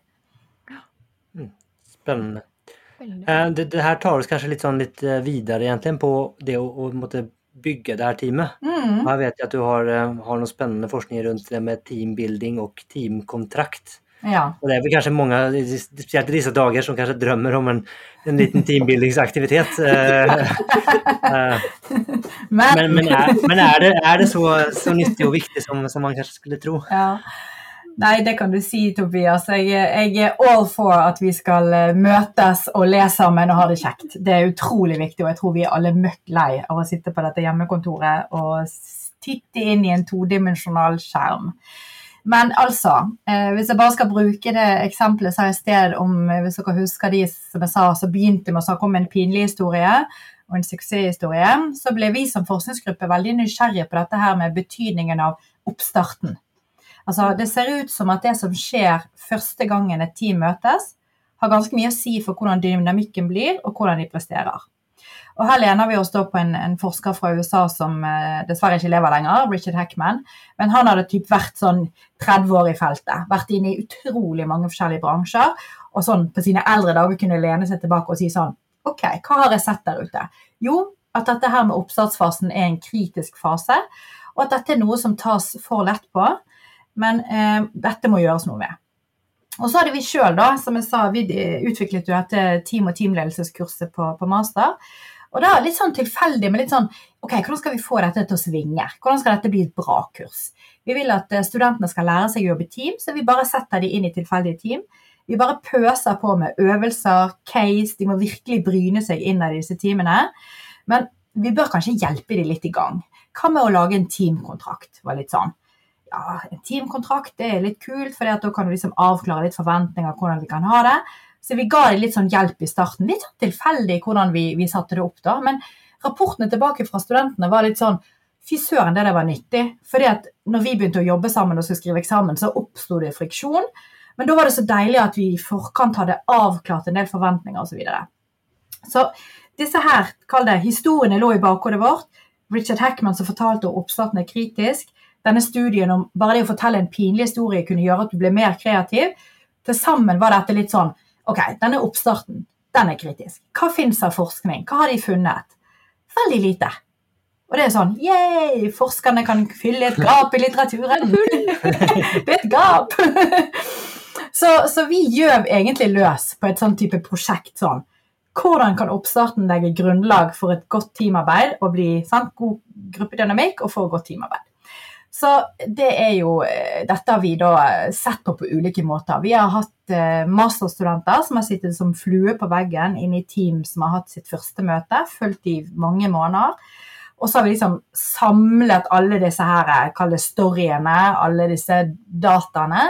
S2: Spennende. Eh, Det, det her tar oss kanskje litt sånn litt eh, videre egentlig på det å, å måtte bygge det her teamet.
S5: Mm.
S2: Her vet jeg at du har, eh, har noe spennende forskning rundt det med teambuilding og teamkontrakt.
S5: Ja.
S2: Og det er vel kanskje mange, spesielt i disse dager, som kanskje drømmer om en, en liten teambuildingsaktivitet.
S5: Men,
S2: Men, men, er, men er det, er det så, så nyttig og viktig som, som man kanskje skulle tro?
S5: Ja. Nei, det kan du si, Tobias. Jeg, jeg er all for at vi skal eh, møtes og le sammen og ha det kjekt. Det er utrolig viktig, og jeg tror vi er alle møkk lei av å sitte på dette hjemmekontoret og titte inn i en todimensjonal skjerm. Men altså, eh, hvis jeg bare skal bruke det eksempelet så sa jeg sted om, eh, hvis dere husker de som jeg sa, så begynte med å snakke om en pinlig historie og en suksesshistorie, så ble vi som forskningsgruppe veldig nysgjerrige på dette her med betydningen av oppstarten. Altså, det ser ut som at det som skjer første gangen et team møtes, har ganske mye å si for hvordan dynamikken blir, og hvordan de presterer. Og Her lener vi oss da på en, en forsker fra USA som eh, dessverre ikke lever lenger, Richard Hackman. Men han hadde typ vært sånn 30 år i feltet, vært inne i utrolig mange forskjellige bransjer. Og sånn på sine eldre dager kunne lene seg tilbake og si sånn OK, hva har jeg sett der ute? Jo, at dette her med oppstartsfasen er en kritisk fase, og at dette er noe som tas for lett på. Men eh, dette må gjøres noe med. Og så hadde vi sjøl, da, som jeg sa, vi utviklet jo dette team- og teamledelseskurset på, på master. Og da litt sånn tilfeldig, men litt sånn OK, hvordan skal vi få dette til å svinge? Hvordan skal dette bli et bra kurs? Vi vil at eh, studentene skal lære seg å jobbe i team, så vi bare setter de inn i tilfeldige team. Vi bare pøser på med øvelser, case, de må virkelig bryne seg innad i disse teamene. Men vi bør kanskje hjelpe de litt i gang. Hva med å lage en teamkontrakt? var litt sånn ja, en teamkontrakt det er litt kult, for da kan du liksom avklare litt forventninger hvordan vi kan ha det. Så vi ga dem litt sånn hjelp i starten. Litt sånn tilfeldig hvordan vi, vi satte det opp da. Men rapportene tilbake fra studentene var litt sånn Fy søren, det der var nyttig. Fordi at når vi begynte å jobbe sammen og skulle skrive eksamen, så oppsto det friksjon. Men da var det så deilig at vi i forkant hadde avklart en del forventninger osv. Så, videre. så disse her, kall det historiene lå i bakhodet vårt. Richard Hackman som fortalte om oppstarten er kritisk denne studien om bare det å fortelle en pinlig historie kunne gjøre at du ble mer kreativ. Til sammen var dette litt sånn Ok, denne oppstarten, den er kritisk. Hva fins av forskning? Hva har de funnet? Veldig lite. Og det er sånn yeah, forskerne kan fylle et gap i litteraturen. det er et gap! så, så vi gjør egentlig løs på et sånn type prosjekt sånn. Hvordan kan oppstarten legge grunnlag for et godt teamarbeid og bli sant, god gruppedynamikk og få godt teamarbeid? Så det er jo, dette har vi da sett på på ulike måter. Vi har hatt masterstudenter som har sittet som flue på veggen inne i team som har hatt sitt første møte, fulgt i mange måneder. Og så har vi liksom samlet alle disse her, kall storyene, alle disse dataene.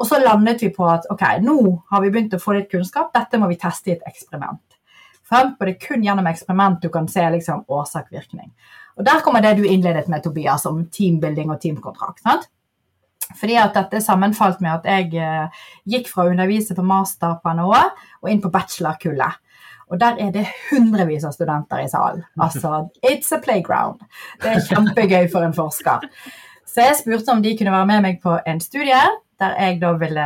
S5: Og så landet vi på at ok, nå har vi begynt å få litt kunnskap, dette må vi teste i et eksperiment. Fremfor det er kun gjennom eksperiment du kan se liksom årsak-virkning. Og Der kommer det du innledet med, Tobias, om teambuilding og teamkontrakt. sant? Fordi at dette sammenfalt med at jeg eh, gikk fra å undervise på master på NHO og inn på bachelorkullet. Og der er det hundrevis av studenter i salen. Altså, it's a playground. Det er kjempegøy for en forsker. Så jeg spurte om de kunne være med meg på en studie der jeg da ville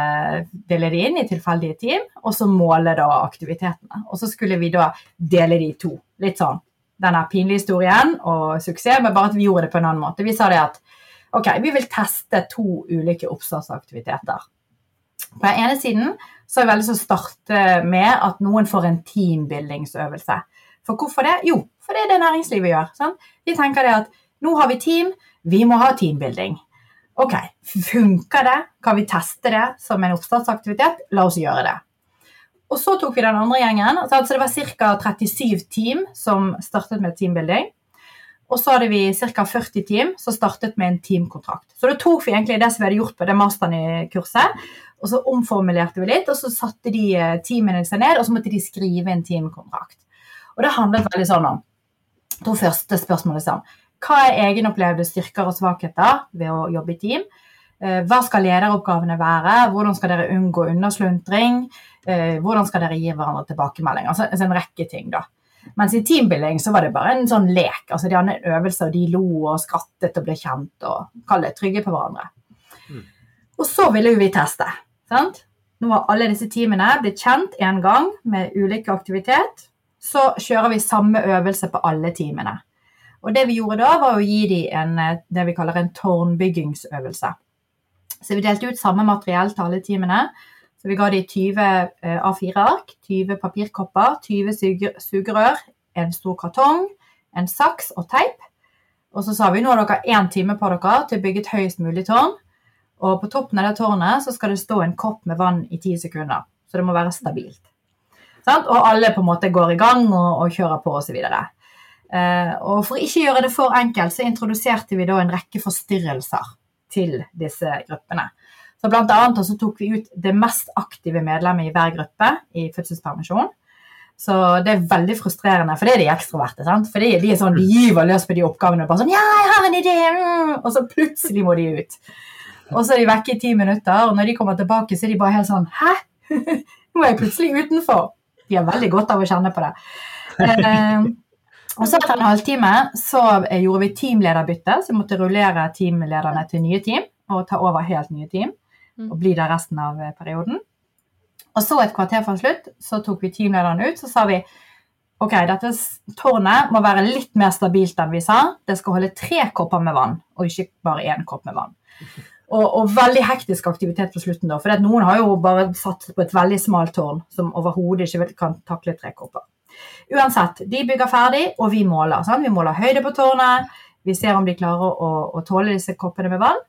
S5: dele de inn i tilfeldige team, og så måle da aktivitetene. Og så skulle vi da dele de i to. Litt sånn denne pinlige historien og suksess, men bare at vi gjorde det på en annen måte. Vi sa det at ok, vi vil teste to ulike oppstartsaktiviteter. På den ene siden så har jeg veldig lyst til å starte med at noen får en teambuildingsøvelse. For hvorfor det? Jo, for det er det næringslivet gjør. Sant? Vi tenker det at nå har vi team, vi må ha teambuilding. Ok, funker det? Kan vi teste det som en oppstartsaktivitet? La oss gjøre det. Og så tok vi den andre gjengen. Altså det var ca. 37 team som startet med teambuilding. Og så hadde vi ca. 40 team som startet med en teamkontrakt. Så da tok vi egentlig det som vi hadde gjort på det masteren i kurset, og så omformulerte vi litt, og så satte de teamene seg ned, og så måtte de skrive en teamkontrakt. Og det handlet veldig sånn om to første spørsmål Liksom. Hva er egenopplevde styrker og svakheter ved å jobbe i team? Hva skal lederoppgavene være? Hvordan skal dere unngå undersluntring? Hvordan skal dere gi hverandre tilbakemelding? Altså en rekke ting, da. Mens i teambuilding så var det bare en sånn lek. altså De hadde en øvelse, og de lo og skrattet og ble kjent og kall det trygge på hverandre.
S2: Mm.
S5: Og så ville jo vi teste. sant? Nå har alle disse teamene blitt kjent en gang med ulike aktivitet. Så kjører vi samme øvelse på alle teamene. Og det vi gjorde da, var å gi dem en, eh, det vi kaller en tårnbyggingsøvelse. Så vi delte ut samme materiell til alle teamene. Så vi ga dem 20 eh, A4-ark, 20 papirkopper, 20 suger- sugerør, en stor kartong, en saks og teip. Og så sa vi nå har dere én time på dere til å bygge et høyest mulig tårn. Og på toppen av det tårnet så skal det stå en kopp med vann i ti sekunder. Så det må være stabilt. Sant? Og alle på en måte går i gang og, og kjører på osv. Eh, og for å ikke gjøre det for enkelt, så introduserte vi da en rekke forstyrrelser til disse gruppene. Så blant annet også tok vi ut det mest aktive medlemmet i hver gruppe i fødselspermisjon. Så det er veldig frustrerende, for det er de ekstroverte. sant? For de, de er sånn, de gyver løs på de oppgavene. og bare sånn, ja, jeg har en idé, mm, Og så plutselig må de ut. Og så er de vekke i ti minutter, og når de kommer tilbake, så er de bare helt sånn Hæ? Nå er jeg plutselig utenfor. De har veldig godt av å kjenne på det. Og så etter en halvtime så gjorde vi teamlederbytte, så vi måtte rullere teamlederne til nye team og ta over helt nye team.
S4: Mm.
S5: Og bli der resten av eh, perioden. Og så et kvarter fra slutt så tok vi teamlederen ut, så sa vi ok, dette tårnet må være litt mer stabilt enn vi sa. Det skal holde tre kopper med vann, og ikke bare én kopp med vann. Og, og veldig hektisk aktivitet på slutten, da, for noen har jo bare satt på et veldig smalt tårn som overhodet ikke kan takle tre kopper. Uansett, de bygger ferdig, og vi måler. Sant? Vi måler høyde på tårnet, vi ser om de klarer å, å tåle disse koppene med vann,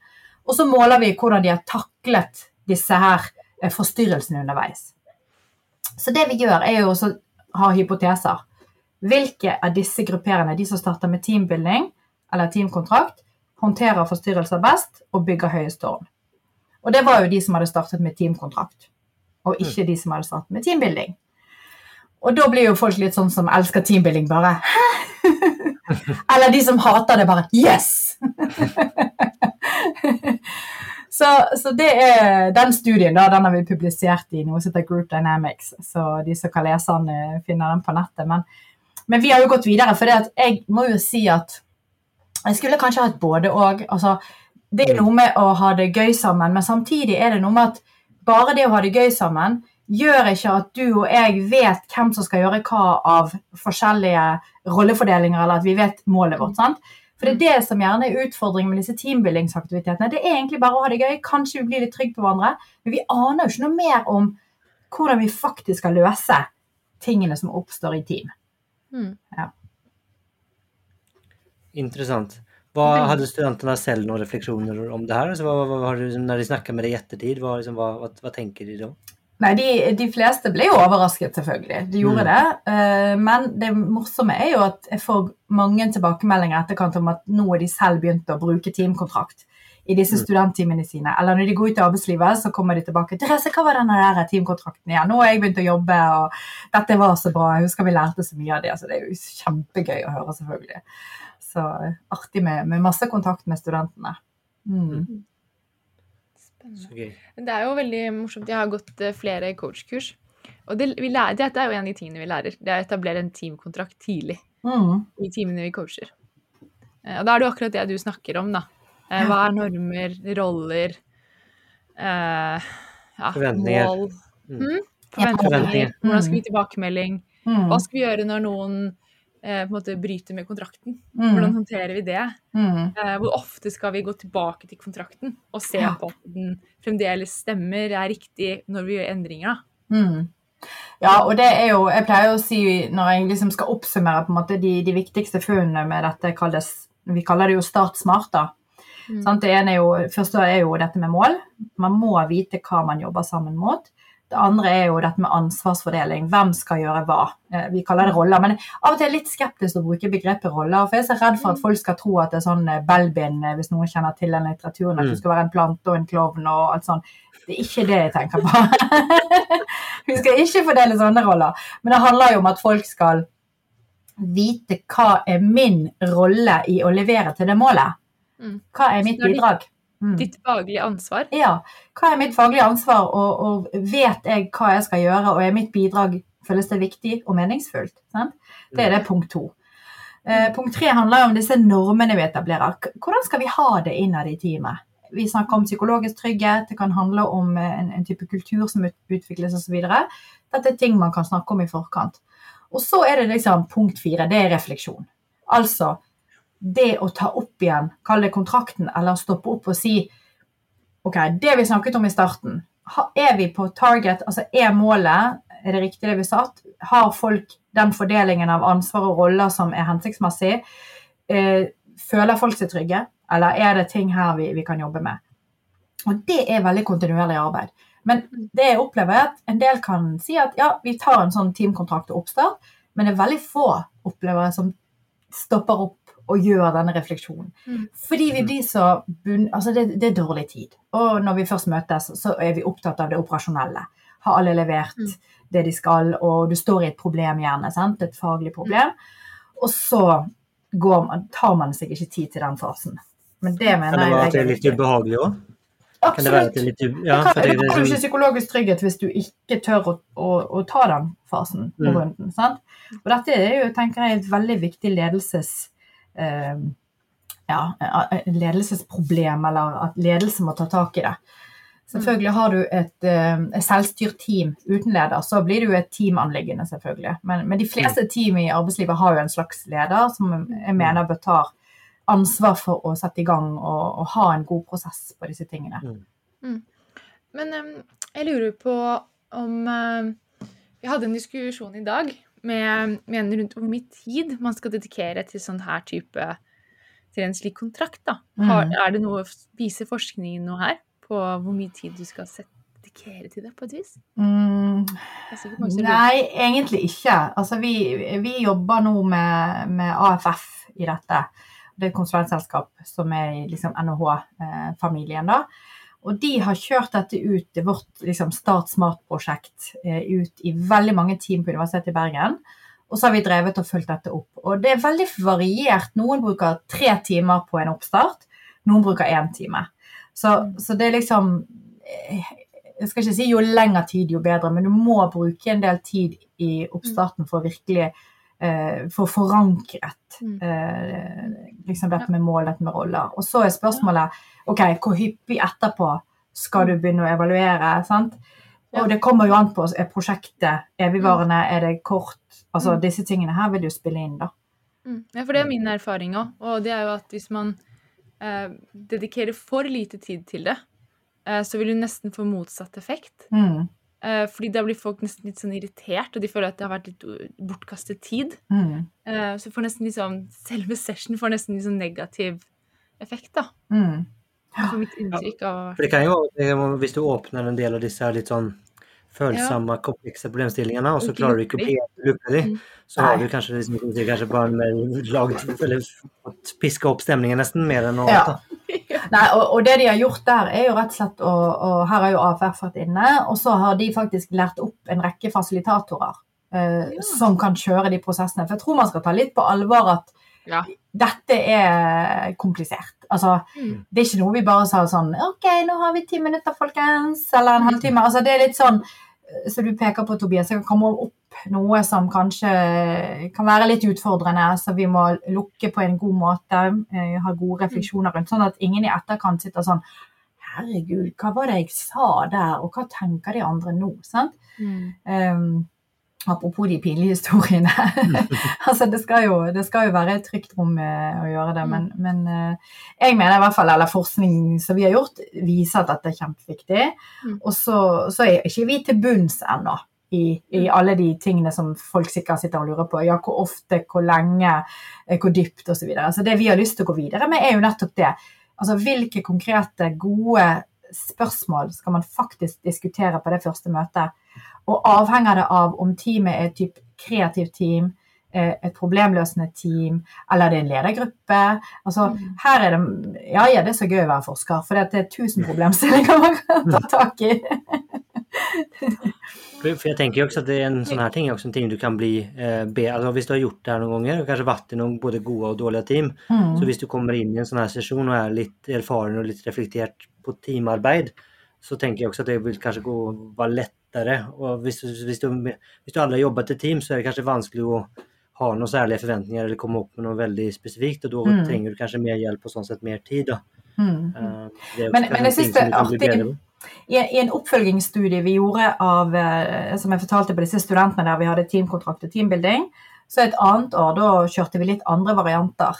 S5: og så måler vi hvordan de har taklet disse her eh, forstyrrelsene underveis. Så det vi gjør, er jo å ha hypoteser. Hvilke av disse grupperene, de som starter med teambuilding eller teamkontrakt, håndterer forstyrrelser best og bygger høyest tårn? Og det var jo de som hadde startet med teamkontrakt, og ikke de som hadde startet med teambuilding. Og da blir jo folk litt sånn som elsker teambuilding, bare Hæ? Eller de som hater det, bare Yes! så, så det er den studien, da, den har vi publisert i noe som heter Group Dynamics. Så de som kan lese den, eh, finner den på nettet. Men, men vi har jo gått videre, for jeg må jo si at jeg skulle kanskje hatt både og. Altså, det er noe med å ha det gøy sammen, men samtidig er det noe med at bare det å ha det gøy sammen gjør ikke at du og jeg vet hvem som skal gjøre hva av forskjellige rollefordelinger, eller at vi vet målet vårt. sant? For det er det som gjerne er utfordringen med disse teambuildingsaktivitetene. Det er egentlig bare å ha det gøy. Kanskje vi blir litt trygge på hverandre, men vi aner jo ikke noe mer om hvordan vi faktisk skal løse tingene som oppstår i team.
S4: Mm.
S2: Interessant. Hva, hadde studentene selv noen refleksjoner om det her? Altså, hva, hva, har de snakker med deg i ettertid, hva, liksom, hva vad, vad tänker de då?
S5: Nei, de, de fleste ble jo overrasket, selvfølgelig. De gjorde
S2: Mm.
S5: det. Eh, Men det morsomme er jo at jeg får mange tilbakemeldinger etterkant om at nå er de selv begynt å bruke teamkontrakt i disse
S2: Mm.
S5: studentteamene sine. Eller når de går ut i arbeidslivet, så kommer de tilbake. 'Therese, hva var den der teamkontrakten igjen?' 'Nå har jeg begynt å jobbe, og dette var så bra. Jeg husker vi lærte så mye av det.' Så det er jo kjempegøy å høre, selvfølgelig. Så eh, artig med, med masse kontakt med studentene. Mm.
S4: Spennende. Men Det er jo veldig morsomt. Jeg har gått eh, flere coachkurs. Og det, vi lærer, dette er jo en av de tingene vi lærer. Det er å etablere en teamkontrakt tidlig
S5: Mm.
S4: i teamene vi coacher. Eh, Og da er det jo akkurat det du snakker om, da. Eh, Hva er normer, roller, eh, ja,
S2: Forventninger.
S4: mål
S2: Mm.
S4: mm? Forventninger. Hvordan skal vi gi tilbakemelding?
S5: Mm.
S4: Hva skal vi gjøre når noen på en måte bryter med kontrakten?
S5: Mm.
S4: Hvordan håndterer vi det?
S5: Mm.
S4: Eh, hvor ofte skal vi gå tilbake til kontrakten og se
S5: Ja.
S4: på at den fremdeles stemmer, er riktig når vi gjør endringer?
S5: Mm. Ja, og det er jo Jeg pleier å si når jeg liksom skal oppsummere på en måte de, de viktigste funnene med dette kalles Vi kaller det jo Start smart, da.
S4: Mm.
S5: Sant? Det ene er jo, første er jo dette med mål. Man må vite hva man jobber sammen mot. Det andre er jo dette med ansvarsfordeling. Hvem skal gjøre hva? Eh, Vi kaller det roller. Men av og til er jeg litt skeptisk til å bruke begrepet roller. For jeg er så redd for at folk skal tro at det er sånn eh, Belbin, eh, hvis noen kjenner til den litteraturen, at
S2: Mm.
S5: du skal være en plante og en klovn og alt sånt. Det er ikke det jeg tenker på. Vi skal ikke fordele sånne roller. Men det handler jo om at folk skal vite hva er min rolle i å levere til det målet.
S4: Mm.
S5: Hva er mitt bidrag? Mm.
S4: Ditt faglige ansvar.
S5: Ja, hva er mitt faglige ansvar, og, og vet jeg hva jeg skal gjøre, og er mitt bidrag Føles det viktig og meningsfullt? Sant? Det er det punkt to. Eh, punkt tre handler om disse normene vi etablerer. Hvordan skal vi ha det innad i teamet? Vi snakker om psykologisk trygghet, det kan handle om eh, en, en type kultur som ut- utvikles osv. Dette er ting man kan snakke om i forkant. Og så er det liksom punkt fire, det er refleksjon. Altså det å ta opp igjen, kall det kontrakten, eller stoppe opp og si OK, det vi snakket om i starten, er vi på target? Altså er målet, er det riktig det vi satt? Har folk den fordelingen av ansvar og roller som er hensiktsmessig? Eh, føler folk seg trygge, eller er det ting her vi, vi kan jobbe med? Og det er veldig kontinuerlig arbeid. Men det jeg opplever er at en del kan si at ja, vi tar en sånn teamkontrakt og oppstart, men det er veldig få opplevere som stopper opp og gjør denne refleksjonen.
S4: Mm.
S5: Fordi vi blir så bunn... Altså det, det er dårlig tid. Og når vi først møtes, så er vi opptatt av det operasjonelle. Har alle levert
S4: Mm.
S5: det de skal, og du står i et problem gjerne, sant? et faglig problem. Og så går man, tar man seg ikke tid til den fasen. Men det
S2: Kan
S5: mener
S2: det være
S5: jeg
S2: at det er litt ubehagelig òg? Kan det være at
S5: Absolutt.
S2: det er litt.
S5: Ja, du kan, du
S2: er
S5: ikke
S2: sånn-
S5: psykologisk trygghet hvis du ikke tør å, å, å ta den fasen på
S2: Mm.
S5: runden. Sant? Og dette er jo, tenker jeg, et veldig viktig ledelses... Eh, ja, eh, ledelsesproblem, eller at ledelse må ta tak i det. Selvfølgelig har du et, eh, et selvstyrt team uten leder, så blir det jo et teamanliggende, selvfølgelig. Men, men de fleste team i arbeidslivet har jo en slags leder som jeg mener bør ta ansvar for å sette i gang og, og ha en god prosess på disse tingene.
S4: Men em, jeg lurer på om Vi hadde en diskusjon i dag med, med rundt hvor mye tid man skal dedikere til sånn her type Til en slik kontrakt, da. Har,
S5: Mm.
S4: er det noe Viser forskningen noe her på hvor mye tid du skal sette, dedikere til det, på et vis?
S5: Mm. Nei, egentlig ikke. Altså, vi, vi jobber nå med, med AFF i dette. Det er et konsulentselskap som er i liksom, NHH-familien. da. Og de har kjørt dette ut, vårt liksom, Start Smart-prosjekt, eh, ut i veldig mange team på Universitetet i Bergen. Og så har vi drevet og fulgt dette opp. Og det er veldig variert. Noen bruker tre timer på en oppstart, noen bruker én time. Så, så det er liksom eh, Jeg skal ikke si jo lengre tid, jo bedre, men du må bruke en del tid i oppstarten for å virkelig eh, for forankret
S4: Mm.
S5: eh, liksom dette med mål, dette med roller. Og så er spørsmålet ok, hvor hyppig etterpå skal du begynne å evaluere? sant? Og det kommer jo an på er prosjektet evigvarende, er det kort? Altså
S4: Mm.
S5: Disse tingene her vil jo spille inn, da.
S4: Mm. Ja, for det er min erfaring òg. Og det er jo at hvis man eh, dedikerer for lite tid til det, eh, så vil du nesten få motsatt effekt.
S5: Mm.
S4: Eh, fordi da blir folk nesten litt sånn irritert, og de føler at det har vært litt uh, bortkastet tid.
S5: Mm.
S4: Eh, så får nesten liksom, selve session får nesten litt sånn negativ effekt, da.
S5: Mm.
S4: For mitt inntrykk av
S2: For det kan jo hvis du åpner en del av disse litt sånn følsomme, komplekse problemstillingene, og så
S4: Ikke
S2: klarer du ikke å
S4: lukke
S2: pe- lukke de,
S4: Mm.
S2: så har du kanskje, liksom, du bare med lagd, eller fått piska opp stemningen nesten, mer enn å
S5: Ja. Nei, og, og det de har gjort der, er jo rett og slett å og Her har jo AFF vært inne, og så har de faktisk lært opp en rekke fasilitatorer eh,
S4: Ja.
S5: som kan kjøre de prosessene. For jeg tror man skal ta litt på alvor at
S4: Ja.
S5: dette er komplisert. Altså,
S4: Mm.
S5: det er ikke noe vi bare sa sånn OK, nå har vi ti minutter, folkens. Eller en halvtime. Altså, det er litt sånn som du peker på, Tobias. jeg kan komme opp noe som kanskje kan være litt utfordrende, så vi må lukke på en god måte. eh, Ha gode refleksjoner rundt, sånn at ingen i etterkant sitter sånn Herregud, hva var det jeg sa der, og hva tenker de andre nå? sant?
S4: Mm.
S5: Um, apropos de pinlige historiene. altså, det skal, jo, det skal jo være et trygt rom eh, å gjøre det, men, men eh, jeg mener i hvert fall, eller forskning som vi har gjort, viser at dette er kjempeviktig.
S4: Mm.
S5: Og så, så er ikke vi til bunns ennå. I, I alle de tingene som folk sikkert sitter og lurer på. Ja, hvor ofte, hvor lenge, eh, hvor dypt osv. Så, videre. så det vi har lyst til å gå videre med, er jo nettopp det. Altså hvilke konkrete, gode spørsmål skal man faktisk diskutere på det første møtet? Og avhenger det av om teamet er et typ kreativt team, eh, et problemløsende team, eller det er en ledergruppe. Altså,
S4: Mm.
S5: her er det Ja, ja, det er så gøy å være forsker, for det er tusen problemstillinger man kan ta tak i.
S2: For jeg tenker jo også at det er en sånn her ting er også en ting du kan bli eh, be, altså Hvis du har gjort det her noen ganger, og kanskje vært i noen både gode og dårlige team,
S5: Mm.
S2: så hvis du kommer inn i en sånn her sesjon og er litt erfaren og litt reflektert på teamarbeid, så tenker jeg også at det vil kanskje gå være lettere lettere. Og hvis, hvis, du, hvis du aldri har jobbet i team, så er det kanskje vanskelig å ha noen særlige forventninger eller komme opp med noe veldig spesifikt. Og da
S5: Mm.
S2: trenger du kanskje mer hjelp og sånn sett mer tid. da.
S5: Mm.
S2: Eh, det er
S5: Men- men jeg
S2: syns
S5: det er artig- I en oppfølgingsstudie vi gjorde av, eh, som jeg fortalte på disse studentene der vi hadde teamkontrakt og teambuilding, så et annet år da kjørte vi litt andre varianter.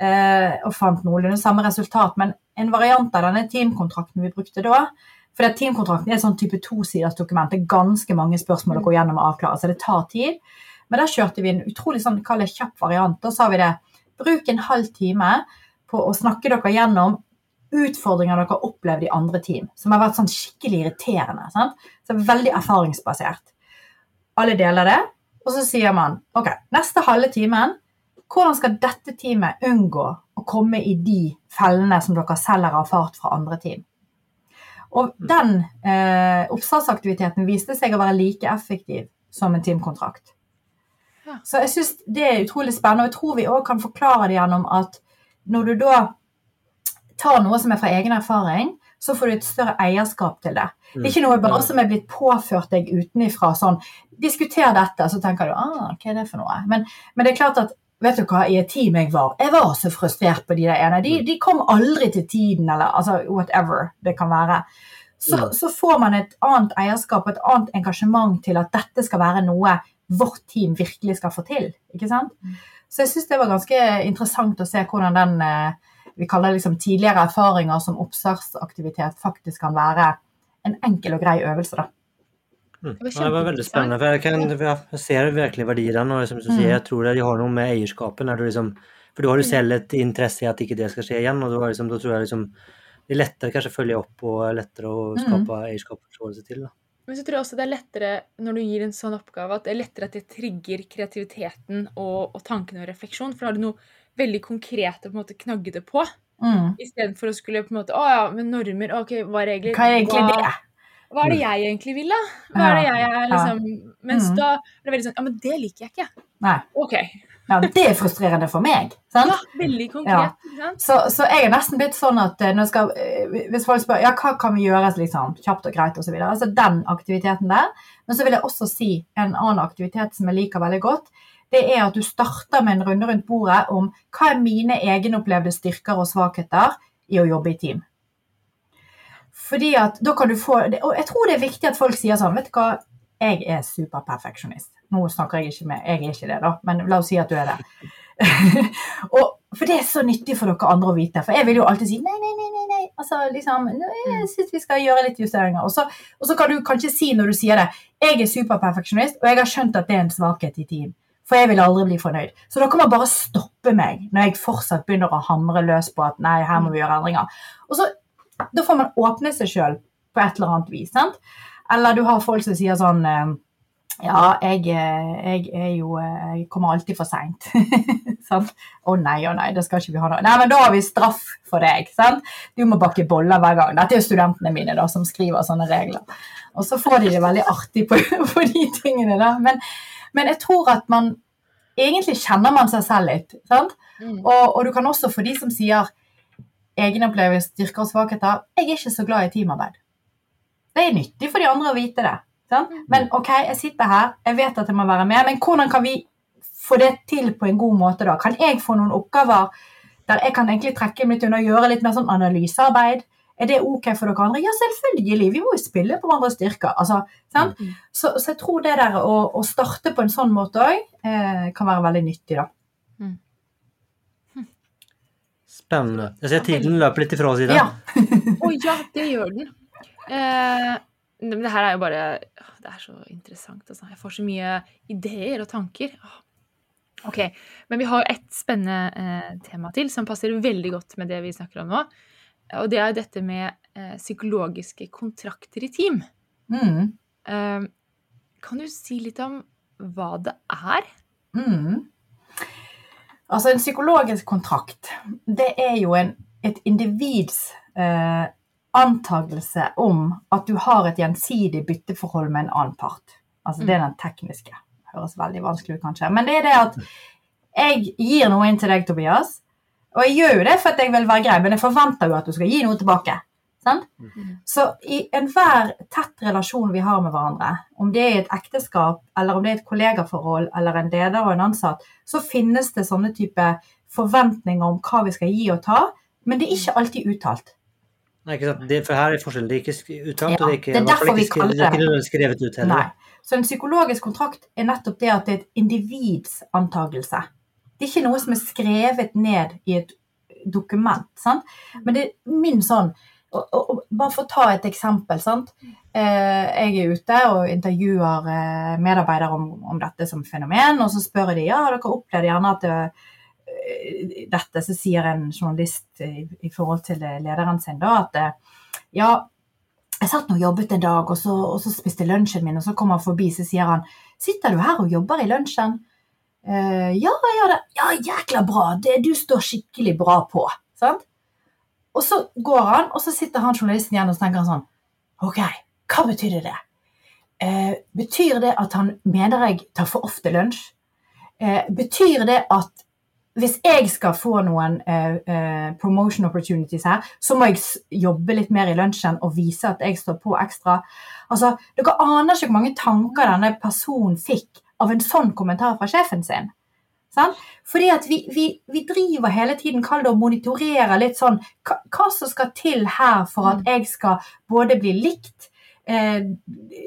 S5: Eh, og fant noenlunde samme resultat. Men en variant av denne teamkontrakten vi brukte da For det teamkontrakten er sånn type tosiders dokument. Det er ganske mange spørsmål å gå gjennom og avklare, så det tar tid. Men da kjørte vi en utrolig sånn, kall det kjapp variant. Da sa vi det. Bruk en halv time på å snakke dere gjennom utfordringer dere har opplevd i andre team, som har vært sånn skikkelig irriterende. Sant? Så Veldig erfaringsbasert. Alle deler det, og så sier man ok, neste halve timen, hvordan skal dette teamet unngå å komme i de fellene som dere selv har erfart fra andre team? Og den eh, oppstartsaktiviteten viste seg å være like effektiv som en teamkontrakt.
S4: Ja.
S5: Så jeg syns det er utrolig spennende, og jeg tror vi òg kan forklare det gjennom at når du da tar noe som er fra egen erfaring, så får du et større eierskap til det. Det er ikke noe bare som er blitt påført deg utenifra. Sånn, diskuter dette, så tenker du ah, hva er det for noe? Men, men det er klart at Vet du hva, i et team jeg var, jeg var så frustrert på de der ene. De, de kom aldri til tiden, eller altså whatever det kan være. Så,
S2: Mm.
S5: så får man et annet eierskap og et annet engasjement til at dette skal være noe vårt team virkelig skal få til. ikke sant? Så jeg syns det var ganske interessant å se hvordan den eh, vi kaller det liksom tidligere erfaringer som oppstartsaktivitet faktisk kan være en enkel og grei øvelse. da.
S2: Mm.
S4: var
S2: Ja, det var veldig spennende. For jeg, kan, jeg ser virkelig verdien og som du
S5: Mm.
S2: sier, jeg tror de har noe med eierskapet. Du liksom, for du har jo selv et interesse i at ikke det skal skje igjen, og da, liksom, da tror jeg liksom, det er lettere kanskje å følge opp og lettere å
S5: Mm.
S2: skape eierskap og til. Da.
S4: Men så tror jeg også det er lettere når du gir en sånn oppgave, at det er lettere at det trigger kreativiteten og, og tankene og refleksjon. For da har du noe veldig konkret å på en måte knagge det på.
S5: Mm.
S4: Istedenfor å skulle på en måte Å ja, men normer, ok, hva er regler?
S5: Hva er egentlig det?
S4: Hva er det jeg egentlig vil, da? Hva er det jeg er liksom Mens
S5: Mm.
S4: da er det veldig sånn Ja, men det liker jeg ikke.
S5: Nei.
S4: OK.
S5: Ja, det er frustrerende for meg. Sant?
S4: Ja, veldig konkret. Ja. sant?
S5: Så, så jeg er nesten blitt sånn at eh, skal, eh, hvis folk spør ja, hva kan vi gjøre liksom, kjapt og greit osv. Altså den aktiviteten der. Men så vil jeg også si en annen aktivitet som jeg liker veldig godt. Det er at du starter med en runde rundt bordet om hva er mine egenopplevde styrker og svakheter i å jobbe i team. Fordi at da kan du få Og jeg tror det er viktig at folk sier sånn Vet du hva, jeg er superperfeksjonist. Nå snakker jeg ikke med Jeg er ikke det, da, men la oss si at du er det. og, for det er så nyttig for dere andre å vite. For jeg vil jo alltid si nei, nei, nei. nei, nei. Altså, liksom, Jeg syns vi skal gjøre litt justeringer. Og så, og så kan du kanskje si når du sier det Jeg er superperfeksjonist, og jeg har skjønt at det er en svakhet i team. For jeg vil aldri bli fornøyd. Så dere må bare stoppe meg når jeg fortsatt begynner å hamre løs på at nei, her må vi gjøre endringer. Og så, Da får man åpne seg sjøl på et eller annet vis. sant? Eller du har folk som sier sånn eh, Ja, jeg, eh, jeg er jo eh, Jeg kommer alltid for seint. Å Å nei, å nei, det skal ikke vi ha noe. Nei, men da har vi straff for deg. sant? Du må bakke boller hver gang. Dette er jo studentene mine da, som skriver sånne regler. Og så får de det veldig artig på, på de tingene, da. Men, men jeg tror at man Egentlig kjenner man seg selv litt. sant?
S4: Mm.
S5: Og, og du kan også få de som sier egenopplevelser, styrker og svakheter. Jeg er ikke så glad i teamarbeid. Det er nyttig for de andre å vite det. Sant? Men ok, jeg sitter her, jeg vet at jeg må være med, men hvordan kan vi få det til på en god måte da? Kan jeg få noen oppgaver der jeg kan egentlig trekke meg litt unna og gjøre litt mer sånn analysearbeid? Er det ok for dere andre? Ja, selvfølgelig. Vi må jo spille på hverandres styrker. Altså, sant?
S4: Mm.
S5: Så, så jeg tror det der å, å starte på en sånn måte òg eh, kan være veldig nyttig, da.
S2: Spennende. Jeg ser tiden løper litt ifra oss i dag.
S5: Ja.
S4: Å ja, det gjør den. Eh, men det her er jo bare Det er så interessant. Altså. Jeg får så mye ideer og tanker. Ok, Men vi har et spennende eh, tema til som passer veldig godt med det vi snakker om nå. Og det er dette med eh, psykologiske kontrakter i team.
S5: Mm.
S4: Eh, kan du si litt om hva det er?
S5: Mm. Altså En psykologisk kontrakt det er jo en, et individs eh, antagelse om at du har et gjensidig bytteforhold med en annen part. Altså Det er den tekniske. Høres veldig vanskelig ut, kanskje. Men det er det at jeg gir noe inn til deg, Tobias. Og jeg gjør jo det for at jeg vil være grei, men jeg forventer jo at du skal gi noe tilbake. Sant? Så i enhver tett relasjon vi har med hverandre, om det er et ekteskap, eller om det er et kollegaforhold, eller en leder og en ansatt, så finnes det sånne type forventninger om hva vi skal gi og ta, men det er ikke alltid uttalt.
S2: Nei, ikke sant? Det, for her er forskjellen. Det er ikke uttalt,
S5: Ja,
S2: og det er ikke,
S5: det er
S2: i ikke er ikke skrevet ut heller.
S5: Nei. Så en psykologisk kontrakt er nettopp det at det er et individs antagelse. Det er ikke noe som er skrevet ned i et dokument, sant? men det er min sånn og, og, Bare for å ta et eksempel. sant? Eh, jeg er ute og intervjuer eh, medarbeidere om, om dette som fenomen, og så spør de, ja, dere opplevd gjerne at det, eh, dette, så sier en journalist i, i forhold til lederen sin da, at eh, ja, jeg satt og jobbet en dag, og så, og så spiste lunsjen min, og så kommer han forbi, så sier han Sitter du her og jobber i lunsjen? Uh, ja, jeg gjør det. Ja, jækla bra. Det, du står skikkelig bra på. Sant? Og så går han, og så sitter han journalisten igjen og tenker sånn OK, hva betyr det? Eh, betyr det at han mener jeg tar for ofte lunsj? Eh, betyr det at hvis jeg skal få noen eh, eh, promotion opportunities her, så må jeg jobbe litt mer i lunsjen og vise at jeg står på ekstra. Altså, Dere aner ikke hvor mange tanker denne personen fikk av en sånn kommentar fra sjefen sin. Sant? Fordi at vi, vi, vi driver hele tiden kall det å monitorere litt sånn hva, hva som skal til her for at jeg skal både bli likt, eh,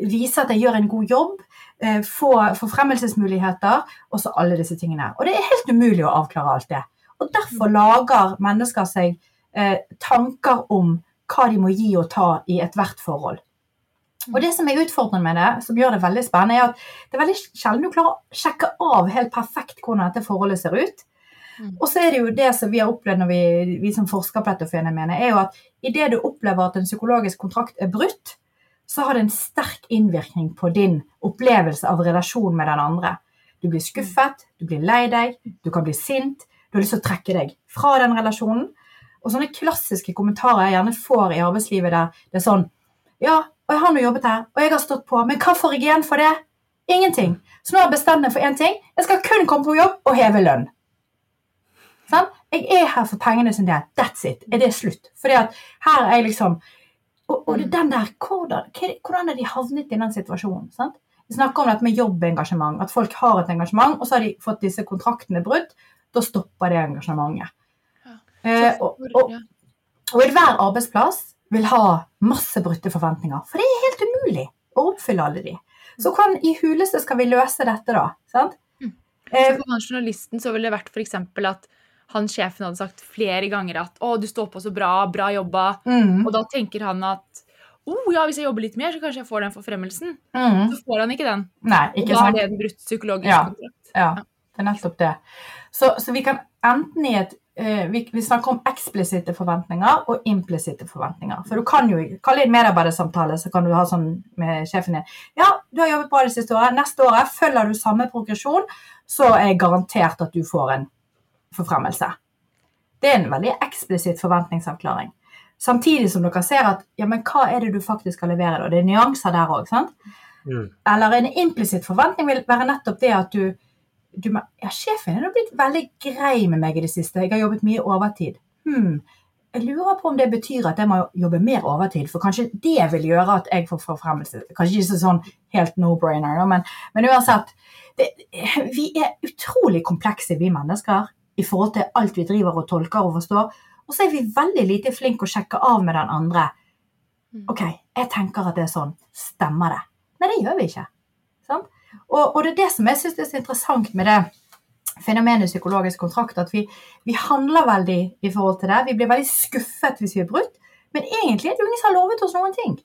S5: vise at jeg gjør en god jobb, eh, få forfremmelsesmuligheter, og så alle disse tingene. Og det er helt umulig å avklare alt det. Og derfor lager mennesker seg eh, tanker om hva de må gi og ta i ethvert forhold. Og det som er utfordrende med det, som gjør det veldig spennende, er at det er veldig sjelden du klarer å sjekke av helt perfekt hvordan dette forholdet ser ut.
S4: Mm.
S5: Og så er det jo det som vi har opplevd når vi, vi som forsker på dette fenomenet, er jo at idet du opplever at en psykologisk kontrakt er brutt, så har det en sterk innvirkning på din opplevelse av relasjon med den andre. Du blir skuffet, du blir lei deg, du kan bli sint, du har lyst til å trekke deg fra den relasjonen. Og sånne klassiske kommentarer jeg gjerne får i arbeidslivet der det er sånn Ja, og jeg har nå jobbet her, og jeg har stått på, men hva får jeg igjen for det? Ingenting. Så nå har jeg bestemt meg for én ting. Jeg skal kun komme på jobb og heve lønn. Sånn? Jeg er her for pengene sin del. That's it. Er det slutt? Fordi at her er jeg liksom Og, og det er den der hvordan, er de havnet i den situasjonen? Sant? Vi snakker om dette med jobbengasjement. At folk har et engasjement, og så har de fått disse kontraktene brutt. Da stopper det engasjementet.
S4: Ja.
S5: Eh, og, og, og enhver arbeidsplass vil ha masse brutte forventninger. For det er helt umulig å oppfylle alle de. Så hvordan i huleste skal vi løse dette, da? Sant?
S4: Mm.
S5: Eh,
S4: For han journalisten så ville det vært f.eks. at han sjefen hadde sagt flere ganger at 'Å, du står på så bra. Bra jobba'.
S5: mm,
S4: Og da tenker han at 'Å ja, hvis jeg jobber litt mer, så kanskje jeg får den forfremmelsen'.
S5: mm.
S4: Så får han ikke den.
S5: Nei, ikke
S4: da er det en brutt psykologisk
S5: Ja.
S4: kontrakt.
S5: Ja, det er nettopp det. Så, så vi kan enten i et vi, vi snakker om eksplisitte forventninger og implisitte forventninger. For du kan jo kalle det en medarbeidersamtale, så kan du ha sånn med sjefen din. Ja, du har jobbet bra det siste året. Neste året følger du samme progresjon, så er jeg garantert at du får en forfremmelse. Det er en veldig eksplisitt forventningsavklaring. Samtidig som dere ser at ja, men hva er det du faktisk skal levere? da? Det er nyanser der òg.
S2: Mm.
S5: Eller en implisitt forventning vil være nettopp det at du, du Ja, sjefen nå blitt veldig grei med meg i det siste. Jeg har jobbet mye overtid. Hmm. Jeg lurer på om det betyr at jeg må jobbe mer overtid, for kanskje det vil gjøre at jeg får forfremmelse. Kanskje ikke sånn helt no-brainer, men, men uansett. Det, vi er utrolig komplekse, vi mennesker, i forhold til alt vi driver og tolker og forstår. Og så er vi veldig lite flinke å sjekke av med den andre.
S4: Mm.
S5: OK, jeg tenker at det er sånn. Stemmer det? Nei, det gjør vi ikke. Og, og det er det som jeg syns er så interessant med det fenomenet psykologisk kontrakt, at vi, vi handler veldig i forhold til det. Vi blir veldig skuffet hvis vi er brutt, men egentlig er det jo ingen som har lovet oss noen ting.